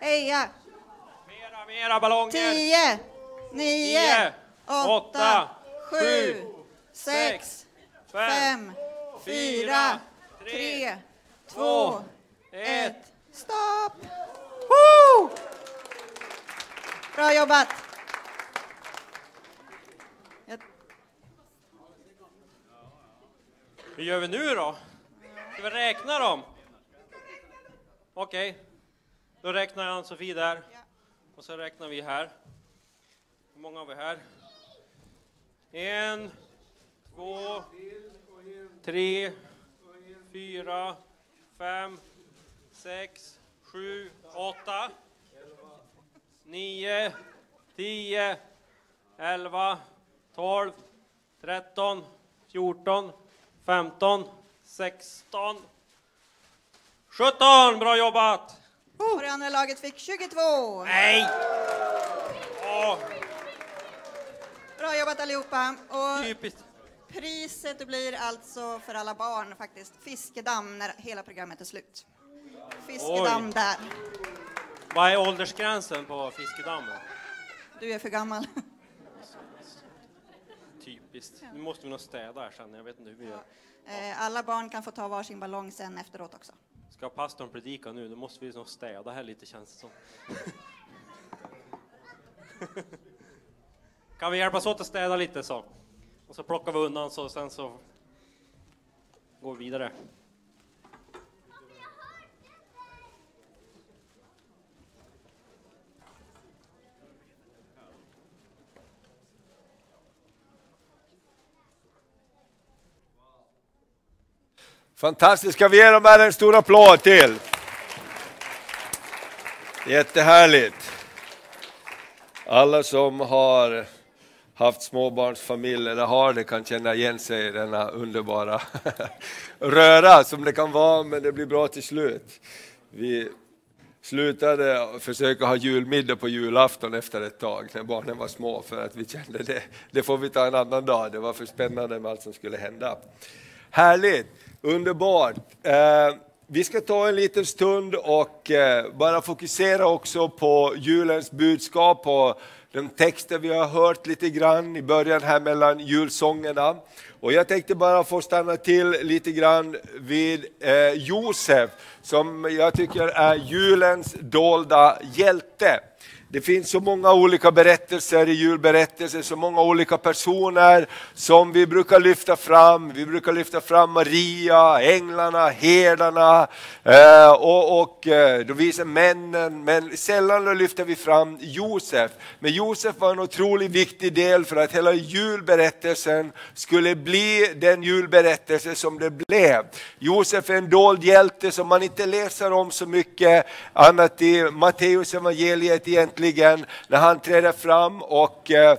S9: Heja!
S6: Mera, mera ballonger.
S9: Tio, nio,
S6: Tio,
S9: åtta,
S6: åtta,
S9: sju, sex,
S6: fem,
S9: fyra, tre, två, ett. Stopp! Woo! Bra jobbat!
S6: Hur gör vi nu då? Ska vi räkna dem? Okej, då räknar jag Ann-Sofie där. Och så räknar vi här. Hur många har vi här? En, två, tre, fyra, fem, sex, sju, åtta, nio, tio, elva, tolv, tretton, fjorton, femton, sexton, sjutton! Bra jobbat!
S9: Och det andra laget fick 22.
S6: Nej! Åh,
S9: Bra jobbat allihopa. Och
S6: typiskt.
S9: Priset blir alltså för alla barn faktiskt fiskedamm när hela programmet är slut. Fiskedamm
S6: Oj.
S9: där.
S6: Vad är åldersgränsen på fiskedammen?
S9: Du är för gammal.
S6: Typiskt. Nu måste vi nog städa här sen, jag vet inte hur vi gör.
S9: Eh, Alla barn kan få ta varsin ballong sen efteråt också.
S6: Ska pastorn predika nu, då måste vi nog städa här lite känns det som. kan vi hjälpas åt att städa lite så? Och så plockar vi undan så sen så går vi vidare.
S1: Fantastiskt, ska vi ge dem här en stor applåd till? Jättehärligt. Alla som har haft småbarnsfamilj eller har det kan känna igen sig i denna underbara röra som det kan vara, men det blir bra till slut. Vi slutade försöka ha julmiddag på julafton efter ett tag när barnen var små för att vi kände det, det får vi ta en annan dag, det var för spännande med allt som skulle hända. Härligt, underbart. Eh, vi ska ta en liten stund och eh, bara fokusera också på julens budskap och de texter vi har hört lite grann i början här mellan julsångerna. Och jag tänkte bara få stanna till lite grann vid eh, Josef som jag tycker är julens dolda hjälte. Det finns så många olika berättelser i julberättelsen, så många olika personer som vi brukar lyfta fram. Vi brukar lyfta fram Maria, änglarna, herdarna eh, och, och eh, de vise männen. Men sällan lyfter vi fram Josef. Men Josef var en otroligt viktig del för att hela julberättelsen skulle bli den julberättelse som det blev. Josef är en dold hjälte som man inte läser om så mycket annat i Matteus evangeliet egentligen när han träder fram och eh,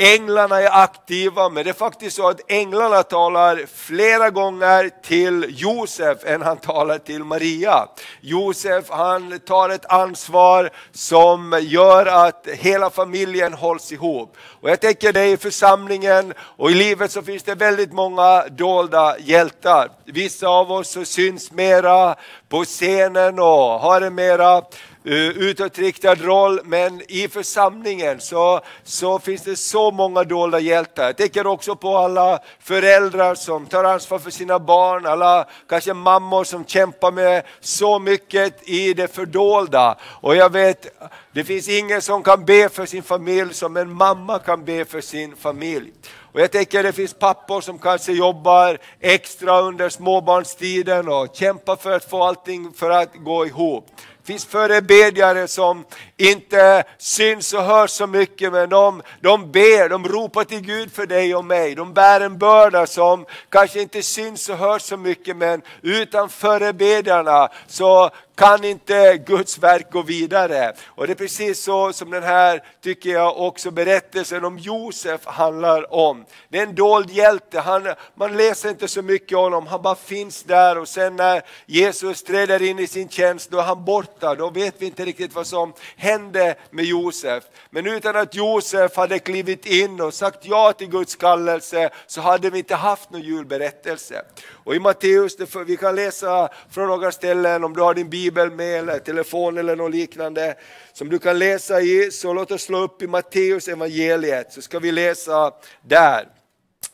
S1: Änglarna är aktiva, men det är faktiskt så att änglarna talar flera gånger till Josef än han talar till Maria. Josef han tar ett ansvar som gör att hela familjen hålls ihop. Och jag tänker det i församlingen och i livet så finns det väldigt många dolda hjältar. Vissa av oss så syns mera på scenen och har en mera Eh, utåtriktad roll, men i församlingen så, så finns det så många dolda hjältar. Jag tänker också på alla föräldrar som tar ansvar för sina barn, alla kanske mammor som kämpar med så mycket i det fördolda. Och jag vet, det finns ingen som kan be för sin familj som en mamma kan be för sin familj. Och jag tänker det finns pappor som kanske jobbar extra under småbarnstiden och kämpar för att få allting för att gå ihop. Det finns förebedjare som inte syns och hörs så mycket men de, de ber, de ropar till Gud för dig och mig. De bär en börda som kanske inte syns och hörs så mycket men utan förebedjarna så kan inte Guds verk gå vidare. Och det är precis så som den här, tycker jag, också berättelsen om Josef handlar om. Det är en dold hjälte, han, man läser inte så mycket om honom, han bara finns där och sen när Jesus träder in i sin tjänst då är han borta, då vet vi inte riktigt vad som hände med Josef. Men utan att Josef hade klivit in och sagt ja till Guds kallelse så hade vi inte haft någon julberättelse. Och i Matteus, vi kan läsa från några ställen om du har din bibel med eller telefon eller något liknande som du kan läsa i, så låt oss slå upp i Matteus evangeliet så ska vi läsa där.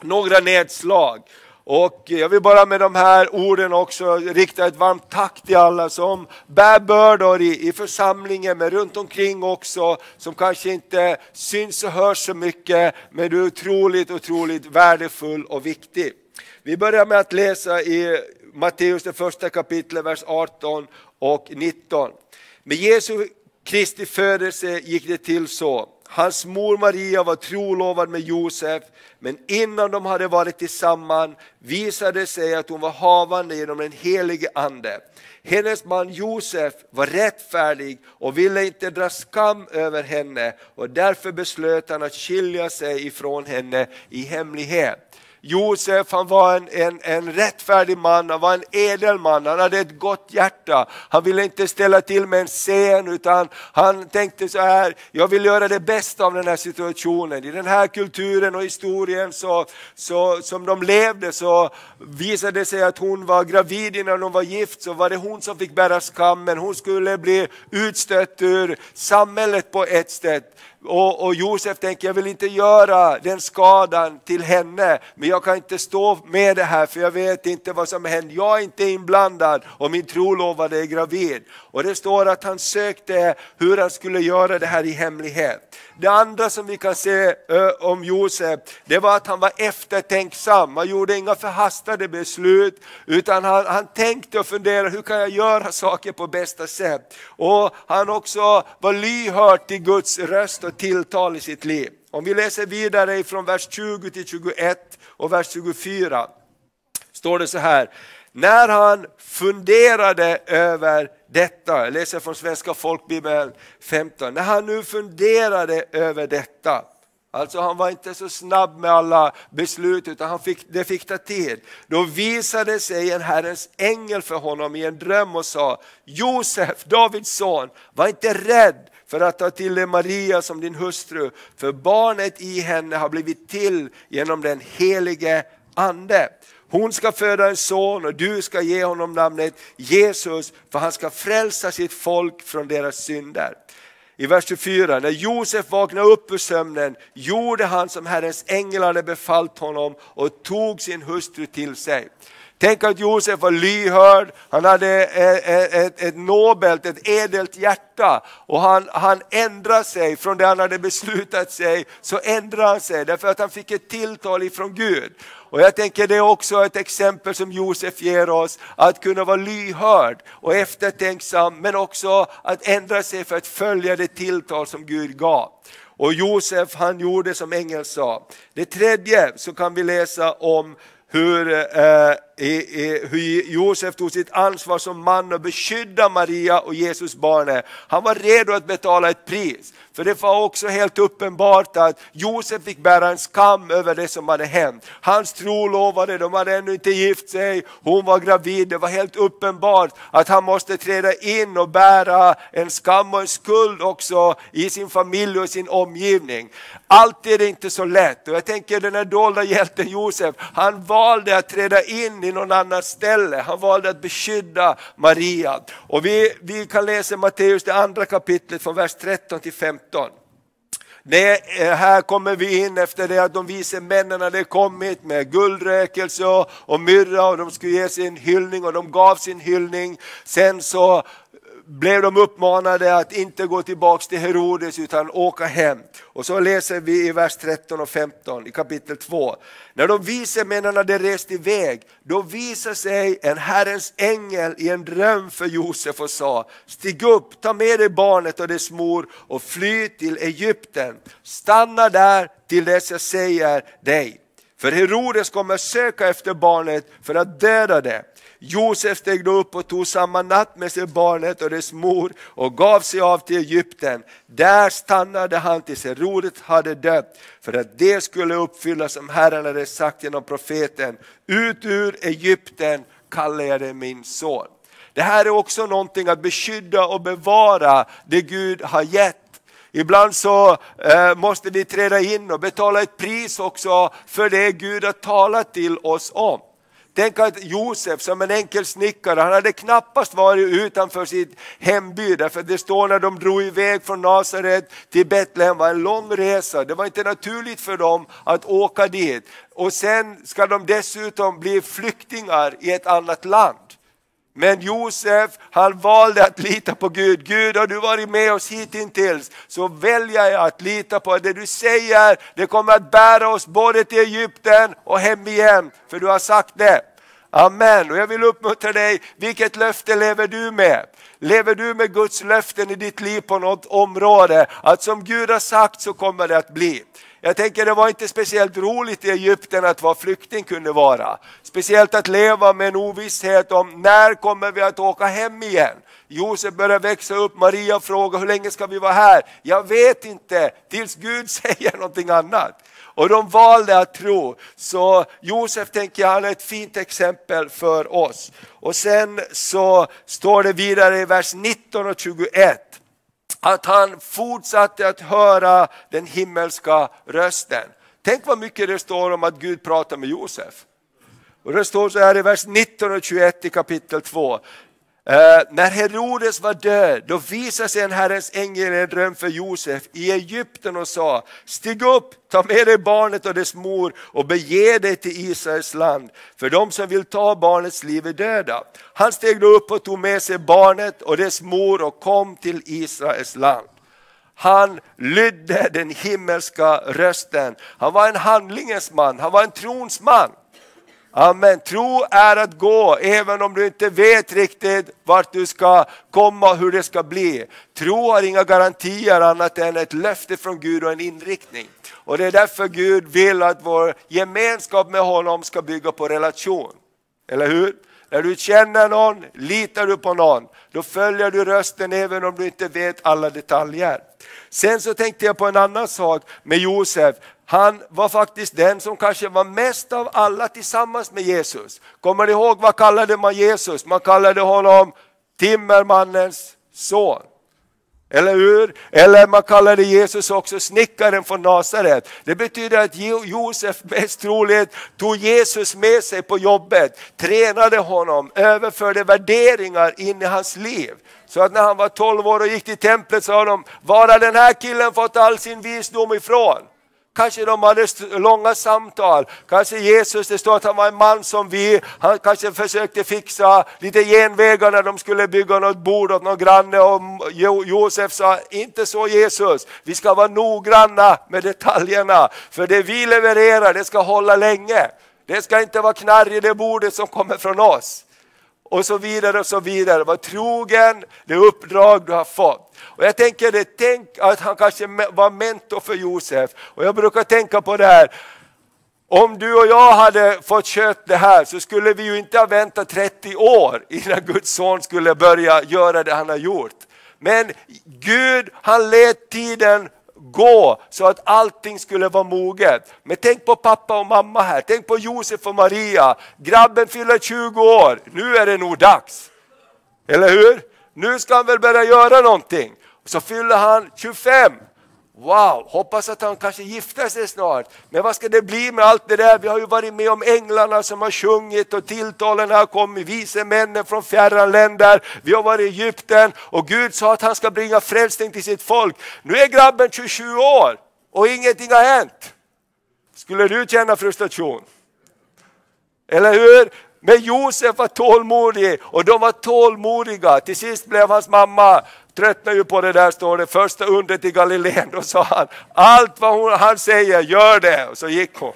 S1: Några nedslag. Och jag vill bara med de här orden också rikta ett varmt tack till alla som bär bördor i, i församlingen, men runt omkring också, som kanske inte syns och hörs så mycket, men du är otroligt, otroligt värdefull och viktig. Vi börjar med att läsa i Matteus det första kapitlet, vers 18 och 19. Med Jesu Kristi födelse gick det till så. Hans mor Maria var trolovad med Josef, men innan de hade varit tillsammans visade det sig att hon var havande genom den helige Ande. Hennes man Josef var rättfärdig och ville inte dra skam över henne och därför beslöt han att skilja sig ifrån henne i hemlighet. Josef han var en, en, en rättfärdig man, han var en edel man, han hade ett gott hjärta. Han ville inte ställa till med en scen utan han tänkte så här, jag vill göra det bästa av den här situationen. I den här kulturen och historien så, så, som de levde så visade det sig att hon var gravid innan hon var gift så var det hon som fick bära skammen. Hon skulle bli utstött ur samhället på ett sätt. Och, och Josef tänker, jag vill inte göra den skadan till henne, men jag kan inte stå med det här för jag vet inte vad som händer. Jag är inte inblandad och min trolovade är gravid. Och det står att han sökte hur han skulle göra det här i hemlighet. Det andra som vi kan se om Josef, det var att han var eftertänksam. Han gjorde inga förhastade beslut, utan han, han tänkte och funderade, hur kan jag göra saker på bästa sätt? Och han också var lyhörd till Guds röst och tilltal i sitt liv. Om vi läser vidare från vers 20 till 21 och vers 24, står det så här. När han funderade över detta, jag läser från Svenska folkbibeln 15, när han nu funderade över detta, Alltså han var inte så snabb med alla beslut utan han fick, det fick ta tid. Då visade sig en Herrens ängel för honom i en dröm och sa Josef, Davids son, var inte rädd för att ta till dig Maria som din hustru, för barnet i henne har blivit till genom den helige Ande. Hon ska föda en son och du ska ge honom namnet Jesus för han ska frälsa sitt folk från deras synder. I vers 24, när Josef vaknade upp ur sömnen gjorde han som Herrens ängel hade befallt honom och tog sin hustru till sig. Tänk att Josef var lyhörd, han hade ett, ett, ett nobelt, ett edelt hjärta och han, han ändrade sig från det han hade beslutat sig, så ändrade han sig därför att han fick ett tilltal ifrån Gud. Och jag tänker det är också ett exempel som Josef ger oss, att kunna vara lyhörd och eftertänksam men också att ändra sig för att följa det tilltal som Gud gav. Och Josef han gjorde som ängeln sa. Det tredje så kan vi läsa om hur, eh, i, i, hur Josef tog sitt ansvar som man och beskydda Maria och Jesus barnet. Han var redo att betala ett pris. För det var också helt uppenbart att Josef fick bära en skam över det som hade hänt. Hans trolovade, de hade ännu inte gift sig, hon var gravid. Det var helt uppenbart att han måste träda in och bära en skam och en skuld också i sin familj och sin omgivning. Allt är det inte så lätt och jag tänker den här dolda hjälten Josef, han valde att träda in i någon annans ställe. Han valde att beskydda Maria. Och vi, vi kan läsa Matteus det andra kapitlet från vers 13 till 15. Det, eh, här kommer vi in efter det att de vise männen hade kommit med guldräkelse och, och myrra och de skulle ge sin hyllning och de gav sin hyllning. Sen så blev de uppmanade att inte gå tillbaka till Herodes utan åka hem. Och så läser vi i vers 13 och 15 i kapitel 2. När de vise männen hade rest iväg, då visade sig en Herrens ängel i en dröm för Josef och sa, stig upp, ta med dig barnet och dess mor och fly till Egypten. Stanna där till dess jag säger dig. För Herodes kommer söka efter barnet för att döda det. Josef steg då upp och tog samma natt med sig barnet och dess mor och gav sig av till Egypten. Där stannade han tills Herodes hade dött för att det skulle uppfyllas som Herren hade sagt genom profeten. Ut ur Egypten kallar jag dig min son. Det här är också någonting att beskydda och bevara det Gud har gett Ibland så eh, måste vi träda in och betala ett pris också för det Gud har talat till oss om. Tänk att Josef som en enkel snickare, han hade knappast varit utanför sitt hemby, därför det står när de drog iväg från Nasaret till Betlehem var en lång resa. Det var inte naturligt för dem att åka dit. Och sen ska de dessutom bli flyktingar i ett annat land. Men Josef, han valde att lita på Gud. Gud, har du varit med oss hittills så väljer jag att lita på att det du säger, det kommer att bära oss både till Egypten och hem igen. För du har sagt det. Amen. Och jag vill uppmuntra dig, vilket löfte lever du med? Lever du med Guds löften i ditt liv på något område? Att som Gud har sagt så kommer det att bli. Jag tänker det var inte speciellt roligt i Egypten att vara flykting kunde vara. Speciellt att leva med en ovisshet om när kommer vi att åka hem igen. Josef börjar växa upp, Maria frågar hur länge ska vi vara här? Jag vet inte, tills Gud säger någonting annat. Och de valde att tro. Så Josef tänker jag, han är ett fint exempel för oss. Och sen så står det vidare i vers 19 och 21 att han fortsatte att höra den himmelska rösten. Tänk vad mycket det står om att Gud pratar med Josef. Och det står så här i vers 19 och 21 i kapitel 2. Eh, när Herodes var död, då visade sig en Herrens ängel i en dröm för Josef i Egypten och sa, stig upp, ta med dig barnet och dess mor och bege dig till Israels land, för de som vill ta barnets liv är döda. Han steg då upp och tog med sig barnet och dess mor och kom till Israels land. Han lydde den himmelska rösten. Han var en handlingens man, han var en trons man. Amen. Tro är att gå även om du inte vet riktigt vart du ska komma och hur det ska bli. Tro har inga garantier annat än ett löfte från Gud och en inriktning. Och det är därför Gud vill att vår gemenskap med honom ska bygga på relation. Eller hur? När du känner någon, litar du på någon, då följer du rösten även om du inte vet alla detaljer. Sen så tänkte jag på en annan sak med Josef. Han var faktiskt den som kanske var mest av alla tillsammans med Jesus. Kommer ni ihåg vad kallade man Jesus? Man kallade honom timmermannens son. Eller hur? Eller man kallade Jesus också snickaren från Nasaret. Det betyder att Josef mest troligt tog Jesus med sig på jobbet, tränade honom, överförde värderingar in i hans liv. Så att när han var 12 år och gick till templet sa de, var har den här killen fått all sin visdom ifrån? Kanske de hade långa samtal. Kanske Jesus, det står att han var en man som vi. Han kanske försökte fixa lite genvägar när de skulle bygga något bord åt någon granne. Och Josef sa, inte så Jesus. Vi ska vara noggranna med detaljerna. För det vi levererar, det ska hålla länge. Det ska inte vara knarr i det bordet som kommer från oss och så vidare och så vidare. Var trogen det uppdrag du har fått. Och jag tänker det, tänk att han kanske var mentor för Josef. Och jag brukar tänka på det här, om du och jag hade fått kött det här så skulle vi ju inte ha väntat 30 år innan Guds son skulle börja göra det han har gjort. Men Gud han lät tiden gå så att allting skulle vara moget. Men tänk på pappa och mamma här, tänk på Josef och Maria. Grabben fyller 20 år, nu är det nog dags. Eller hur? Nu ska han väl börja göra någonting. Så fyller han 25. Wow, hoppas att han kanske gifter sig snart. Men vad ska det bli med allt det där? Vi har ju varit med om änglarna som har sjungit och tilltalen har kommit, vise männen från fjärran länder. Vi har varit i Egypten och Gud sa att han ska bringa frälsning till sitt folk. Nu är grabben 27 år och ingenting har hänt. Skulle du känna frustration? Eller hur? Men Josef var tålmodig och de var tålmodiga. Till sist blev hans mamma tröttnade ju på det där står det, första undret i Galileen. Då sa han, allt vad hon, han säger, gör det. Och så gick hon.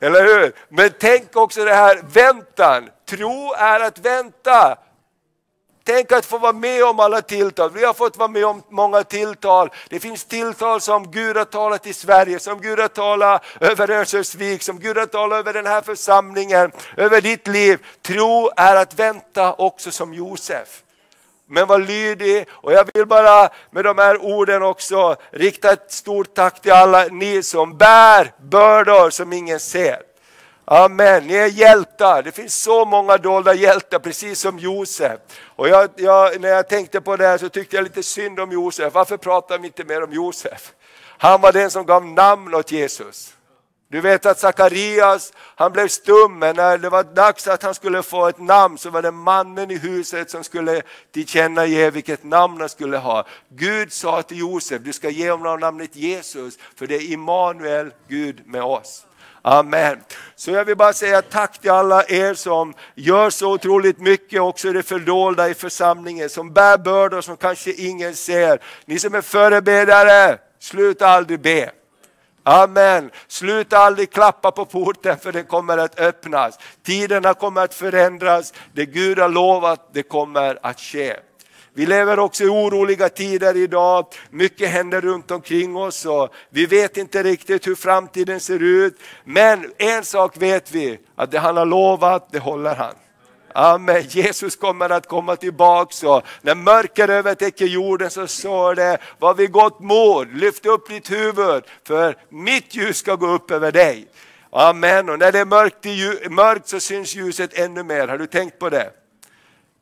S1: Eller hur? Men tänk också det här väntan. Tro är att vänta. Tänk att få vara med om alla tilltal. Vi har fått vara med om många tilltal. Det finns tilltal som Gud har talat i Sverige, som Gud har talat över Örnsköldsvik, som Gud har talat över den här församlingen, över ditt liv. Tro är att vänta också som Josef men var lydig. Och jag vill bara med de här orden också rikta ett stort tack till alla ni som bär bördor som ingen ser. Amen, ni är hjältar. Det finns så många dolda hjältar, precis som Josef. Och jag, jag, när jag tänkte på det här så tyckte jag lite synd om Josef. Varför pratar vi inte mer om Josef? Han var den som gav namn åt Jesus. Du vet att Sakarias, han blev stum, men när det var dags att han skulle få ett namn så var det mannen i huset som skulle tillkännage vilket namn han skulle ha. Gud sa till Josef, du ska ge honom namnet Jesus, för det är Immanuel, Gud med oss. Amen. Så jag vill bara säga tack till alla er som gör så otroligt mycket också i det fördolda i församlingen, som bär bördor som kanske ingen ser. Ni som är förebedjare, sluta aldrig be. Amen. Sluta aldrig klappa på porten för den kommer att öppnas. Tiderna kommer att förändras. Det Gud har lovat, det kommer att ske. Vi lever också i oroliga tider idag. Mycket händer runt omkring oss och vi vet inte riktigt hur framtiden ser ut. Men en sak vet vi, att det han har lovat, det håller han. Amen. Jesus kommer att komma tillbaks och när mörker övertäcker jorden så står det, var vid gott mod, lyft upp ditt huvud för mitt ljus ska gå upp över dig. Amen. Och när det är mörkt, mörkt så syns ljuset ännu mer. Har du tänkt på det?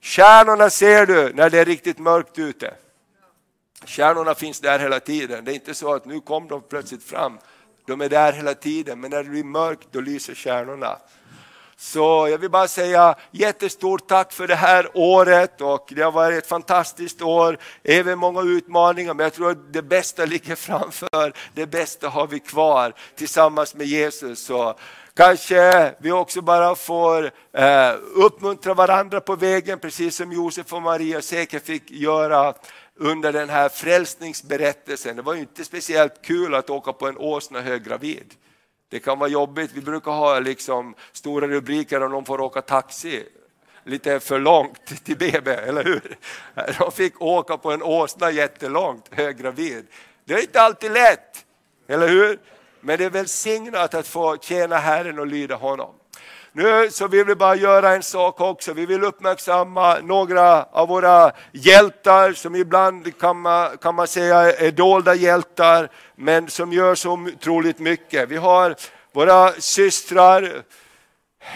S1: Stjärnorna ser du när det är riktigt mörkt ute. Stjärnorna finns där hela tiden. Det är inte så att nu kom de plötsligt fram. De är där hela tiden, men när det blir mörkt då lyser stjärnorna. Så jag vill bara säga jättestort tack för det här året och det har varit ett fantastiskt år. Även många utmaningar men jag tror att det bästa ligger framför. Det bästa har vi kvar tillsammans med Jesus. Så kanske vi också bara får eh, uppmuntra varandra på vägen precis som Josef och Maria säkert fick göra under den här frälsningsberättelsen. Det var ju inte speciellt kul att åka på en åsna höggravid. Det kan vara jobbigt. Vi brukar ha liksom stora rubriker om de får åka taxi lite för långt till BB, eller hur? De fick åka på en åsna jättelångt, höggravid. Det är inte alltid lätt, eller hur? Men det är välsignat att få tjäna Herren och lyda honom. Nu så vill vi bara göra en sak också. Vi vill uppmärksamma några av våra hjältar som ibland kan man, kan man säga är dolda hjältar men som gör så otroligt mycket. Vi har våra systrar,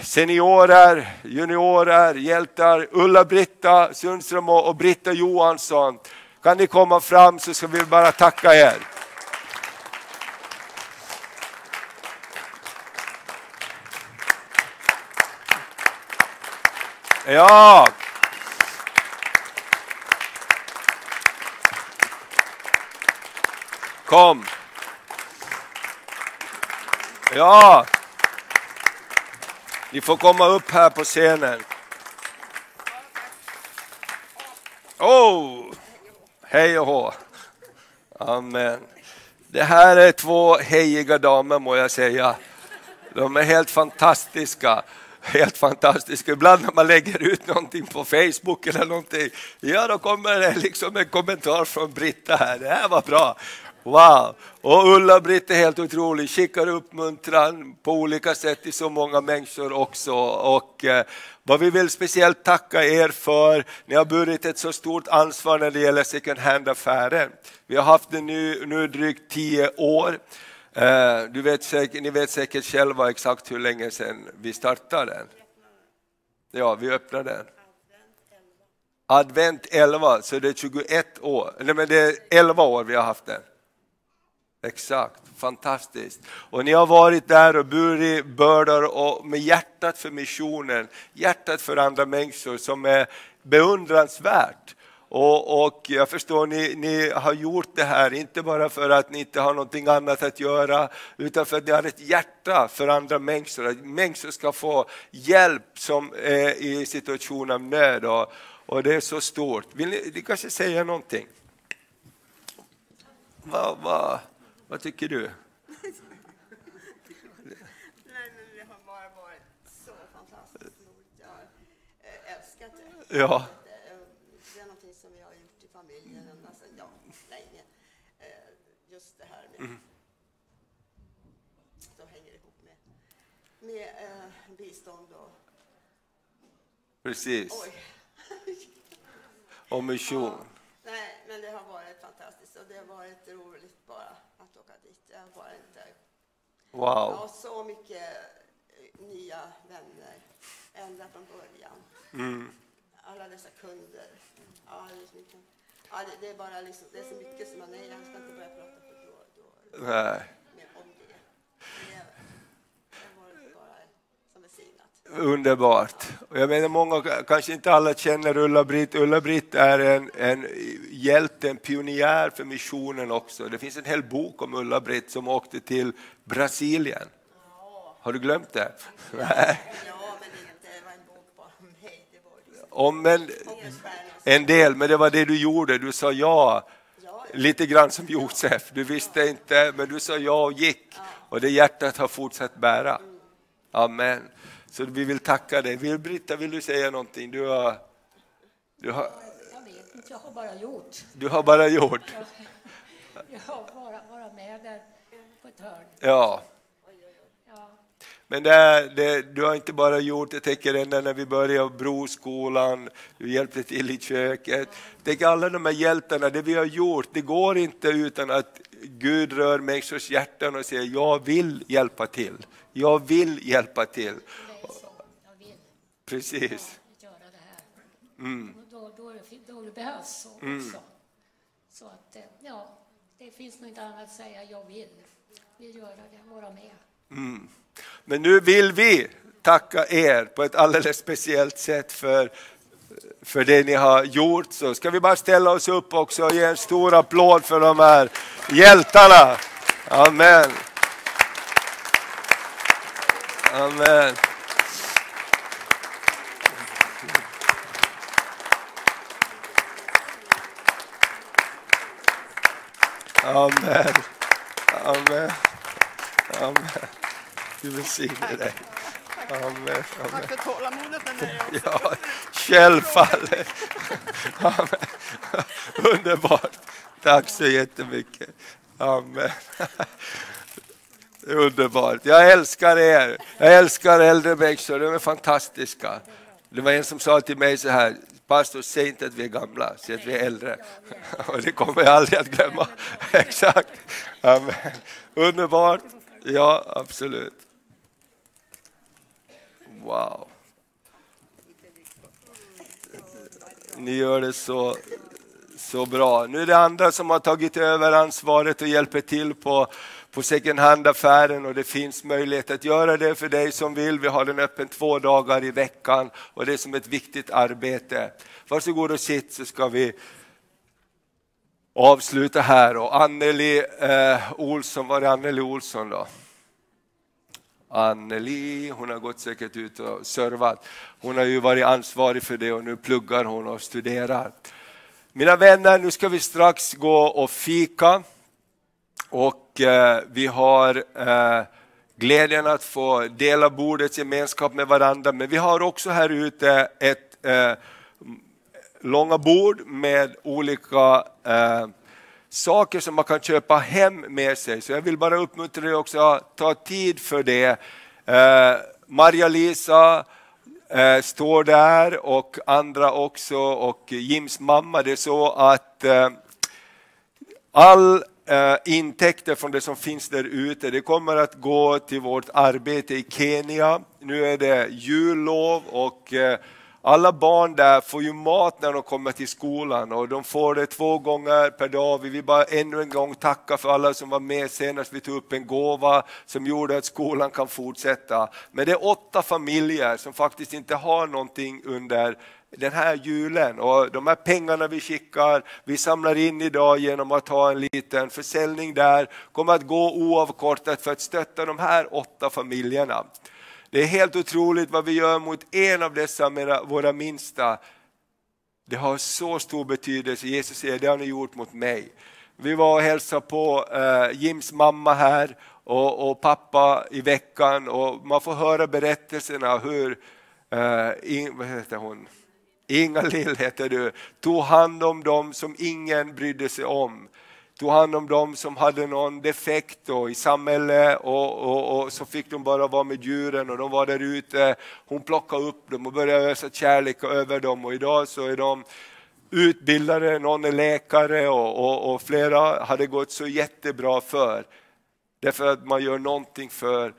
S1: seniorer, juniorer, hjältar, Ulla-Britta Sundström och och Britta Johansson. Kan ni komma fram så ska vi bara tacka er. Ja! Kom! Ja! Ni får komma upp här på scenen. Oh! Hej och hå! Amen. Det här är två hejiga damer må jag säga. De är helt fantastiska. Helt fantastiska. Ibland när man lägger ut någonting på Facebook eller någonting, ja då kommer det liksom en kommentar från Britta här. Det här var bra. Wow! Och Ulla-Britt är helt otrolig, skickar uppmuntran på olika sätt till så många människor också. Och eh, vad vi vill speciellt tacka er för, ni har burit ett så stort ansvar när det gäller second hand-affären. Vi har haft det nu, nu drygt tio år. Eh, du vet säkert, ni vet säkert själva exakt hur länge sedan vi startade den. Ja, vi öppnade den. Advent 11, så det är 21 år, nej men det är 11 år vi har haft den. Exakt, fantastiskt. Och ni har varit där och burit bördor och med hjärtat för missionen, hjärtat för andra människor som är beundransvärt. Och, och jag förstår, ni, ni har gjort det här inte bara för att ni inte har någonting annat att göra, utan för att ni har ett hjärta för andra människor. Att människor ska få hjälp som är i situation av nöd. Och, och det är så stort. Vill ni, ni kanske säga någonting? Vad, vad, vad tycker du?
S13: Nej, men det har bara varit så fantastiskt roligt. Jag har eh, älskat det.
S1: Ja.
S13: Eh, Det är någonting som vi har gjort i familjen ända sedan, ja, länge. Eh, Just det här med,
S1: Mm.
S13: som hänger ihop med, med eh, bistånd och
S1: Precis. Och mission.
S13: Nej, men det har varit fantastiskt och det har varit roligt bara att åka dit. Jag har har
S1: Wow.
S13: så mycket eh, nya vänner ända från början.
S1: Mm.
S13: Alla dessa kunder. Ja, det, är. Ja, är bara liksom, det är så mycket som man... Nej, jag ska inte börja prata för då, då,
S1: Nej.
S13: mer om det. Det, det har varit bara som välsignat.
S1: Underbart. Jag menar många, kanske inte alla känner Ulla-Britt. Ulla-Britt är en, en hjälte, en pionjär för missionen också. Det finns en hel bok om Ulla-Britt som åkte till Brasilien. Har du glömt det? Nej.
S13: Ja, men det, var en bok bara om mig. Det var liksom
S1: Om en, en del, men det var det du gjorde. Du sa ja. Lite grann som Josef. Du visste inte, men du sa ja och gick. Och det hjärtat har fortsatt bära. Amen. Så vi vill tacka dig. Vill, Britta, vill du säga någonting? Du har, du har,
S14: Jag vet inte, jag har bara gjort.
S1: du har bara gjort.
S14: Jag har bara varit med där på ett hörn.
S1: Ja. Men det, är- det, du har inte bara gjort, jag tänker ända när vi började broskolan, du hjälpte till i köket. Tänk alla de här hjältarna, det vi har gjort, det går inte utan att Gud rör människors hjärtan och säger jag vill hjälpa till. Jag vill hjälpa till. Precis.
S14: göra det här.
S1: Mm.
S14: Då, då, då det behövs så
S1: Mm.
S14: också. Så att, eh, ja, det finns nog inte annat att säga. Jag vill. Vill göra det, vara med.
S1: Mm. Men nu vill vi tacka er på ett alldeles speciellt sätt för, för det ni har gjort. Så ska vi bara ställa oss upp också och ge en stor applåd för de här hjältarna. Amen. Amen. Amen. Amen. Amen. Gud välsigne dig. Amen.
S13: Tack
S1: Amen.
S13: för tålamodet med mig också.
S1: Ja, självfallet. Amen. Underbart. Tack så jättemycket. Amen. Underbart. Jag älskar er. Jag älskar äldre människor. De är fantastiska. Det var en som sa till mig så här, pastor säg inte att vi är gamla, säg att vi är äldre. Och det kommer jag aldrig att glömma. Exakt. Amen. Underbart. Ja, absolut. Wow. Ni gör det så, så bra. Nu är det andra som har tagit över ansvaret och hjälper till på, på second hand-affären och det finns möjlighet att göra det för dig som vill. Vi har den öppen två dagar i veckan och det är som ett viktigt arbete. Varsågod och sitt så ska vi avsluta här. Och Anneli eh, Olsson, var är Anneli Olsson då? Anneli, hon har gått säkert ut och servat. Hon har ju varit ansvarig för det och nu pluggar hon och studerar. Mina vänner, nu ska vi strax gå och fika. Och eh, vi har eh, glädjen att få dela bordets gemenskap med varandra. Men vi har också här ute ett eh, långa bord med olika eh, saker som man kan köpa hem med sig. Så jag vill bara uppmuntra dig också att ta tid för det. Eh, Maria-Lisa eh, står där och andra också och Jims mamma. Det är så att eh, all Eh, intäkter från det som finns där ute, det kommer att gå till vårt arbete i Kenya. Nu är det jullov och eh, alla barn där får ju mat när de kommer till skolan och de får det två gånger per dag. Vi vill bara ännu en gång tacka för alla som var med senast vi tog upp en gåva som gjorde att skolan kan fortsätta. Men det är åtta familjer som faktiskt inte har någonting under den här julen och de här pengarna vi skickar, vi samlar in idag genom att ha en liten försäljning där, kommer att gå oavkortat för att stötta de här åtta familjerna. Det är helt otroligt vad vi gör mot en av dessa våra minsta. Det har så stor betydelse. Jesus säger, det har ni gjort mot mig. Vi var och hälsade på eh, Jims mamma här och, och pappa i veckan och man får höra berättelserna hur, eh, in, vad heter hon? Inga Lill heter du, tog hand om dem som ingen brydde sig om. Tog hand om dem som hade någon defekt då i samhället och, och, och så fick de bara vara med djuren och de var där ute. Hon plockade upp dem och började ösa kärlek över dem och idag så är de utbildade, någon är läkare och, och, och flera hade gått så jättebra för. Därför att man gör någonting för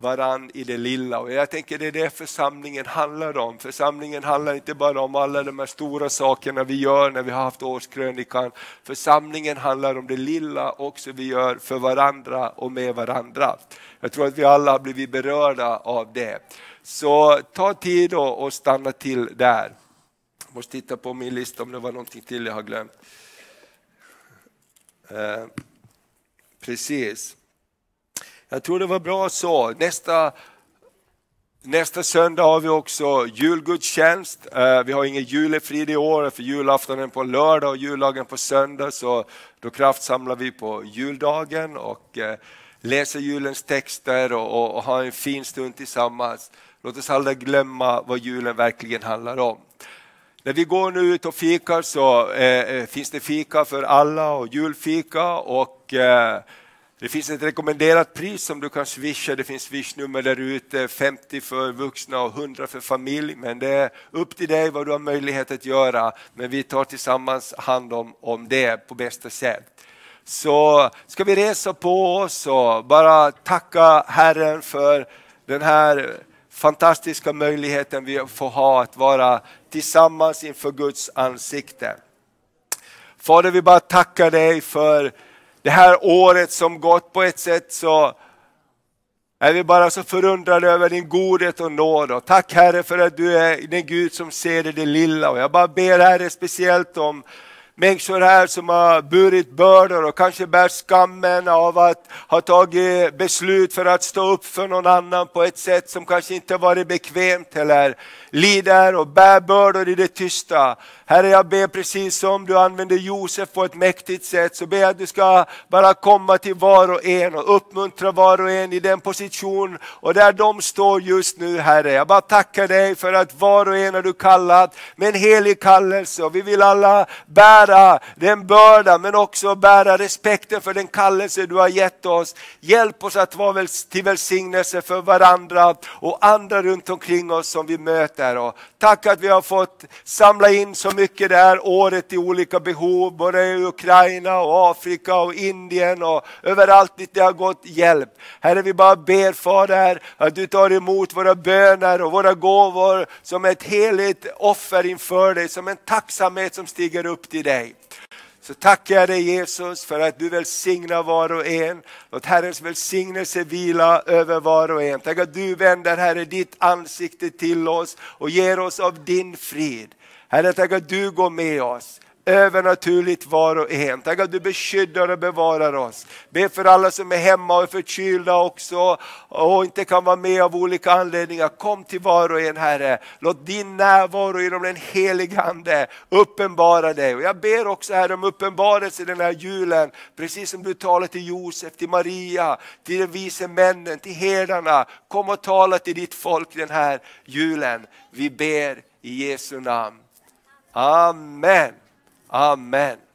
S1: varann i det lilla. Och jag tänker det är det församlingen handlar om. Församlingen handlar inte bara om alla de här stora sakerna vi gör när vi har haft årskrönikan. Församlingen handlar om det lilla också vi gör för varandra och med varandra. Jag tror att vi alla har blivit berörda av det. Så ta tid och, stanna till där. Jag måste titta på min lista om det var någonting till jag har glömt. Eh, precis. Jag tror det var bra så. Nästa, nästa söndag har vi också julgudstjänst. Eh, vi har ingen julefrid i år för julaftonen på lördag och juldagen på söndag. Så då kraftsamlar vi på juldagen och eh, läser julens texter och, och, och har en fin stund tillsammans. Låt oss aldrig glömma vad julen verkligen handlar om. När vi går nu ut och fikar så eh, eh finns det fika för alla och julfika och eh, det finns ett rekommenderat pris som du kan swisha, det finns swishnummer där ute, 50 för vuxna och 100 för familj, men det är upp till dig vad du har möjlighet att göra, men vi tar tillsammans hand om, om det på bästa sätt. Så ska vi resa på oss och bara tacka Herren för den här fantastiska möjligheten vi får ha att vara tillsammans inför Guds ansikte. Fader, vi bara tackar dig för det här året som gått på ett sätt så är vi bara så förundrade över din godhet och nåd. Och tack Herre för att du är den Gud som ser det, det lilla. Och jag bara ber Herre speciellt om människor här som har burit bördor och kanske bär skammen av att ha tagit beslut för att stå upp för någon annan på ett sätt som kanske inte varit bekvämt eller lider och bär bördor i det tysta. Herre, jag ber precis som du använde Josef på ett mäktigt sätt, så ber jag att du ska bara komma till var och en och uppmuntra var och en i den position och där de står just nu, Herre. Jag bara tackar dig för att var och en har du kallat med en helig kallelse och vi vill alla bära den börda men också bära respekten för den kallelse du har gett oss. Hjälp oss att vara till välsignelse för varandra och andra runt omkring oss som vi möter. Och tack att vi har fått samla in så mycket det här året i olika behov, både i Ukraina och Afrika och Indien och överallt dit det har gått hjälp. Herre, vi bara ber Fader att du tar emot våra böner och våra gåvor som ett heligt offer inför dig, som en tacksamhet som stiger upp till dig. Så tackar jag dig Jesus för att du välsignar var och en. Låt Herrens välsignelse vila över var och en. Tack att du vänder Herre ditt ansikte till oss och ger oss av din frid. Herre, tack att du går med oss övernaturligt var och en. Tack att du beskyddar och bevarar oss. Be för alla som är hemma och är förkylda också och inte kan vara med av olika anledningar. Kom till var och en Herre. Låt din närvaro genom den helige Ande uppenbara dig. Och jag ber också Herre om uppenbarelse den här julen, precis som du talar till Josef, till Maria, till de vise männen, till herdarna. Kom och tala till ditt folk den här julen. Vi ber i Jesu namn. Amen. Amen.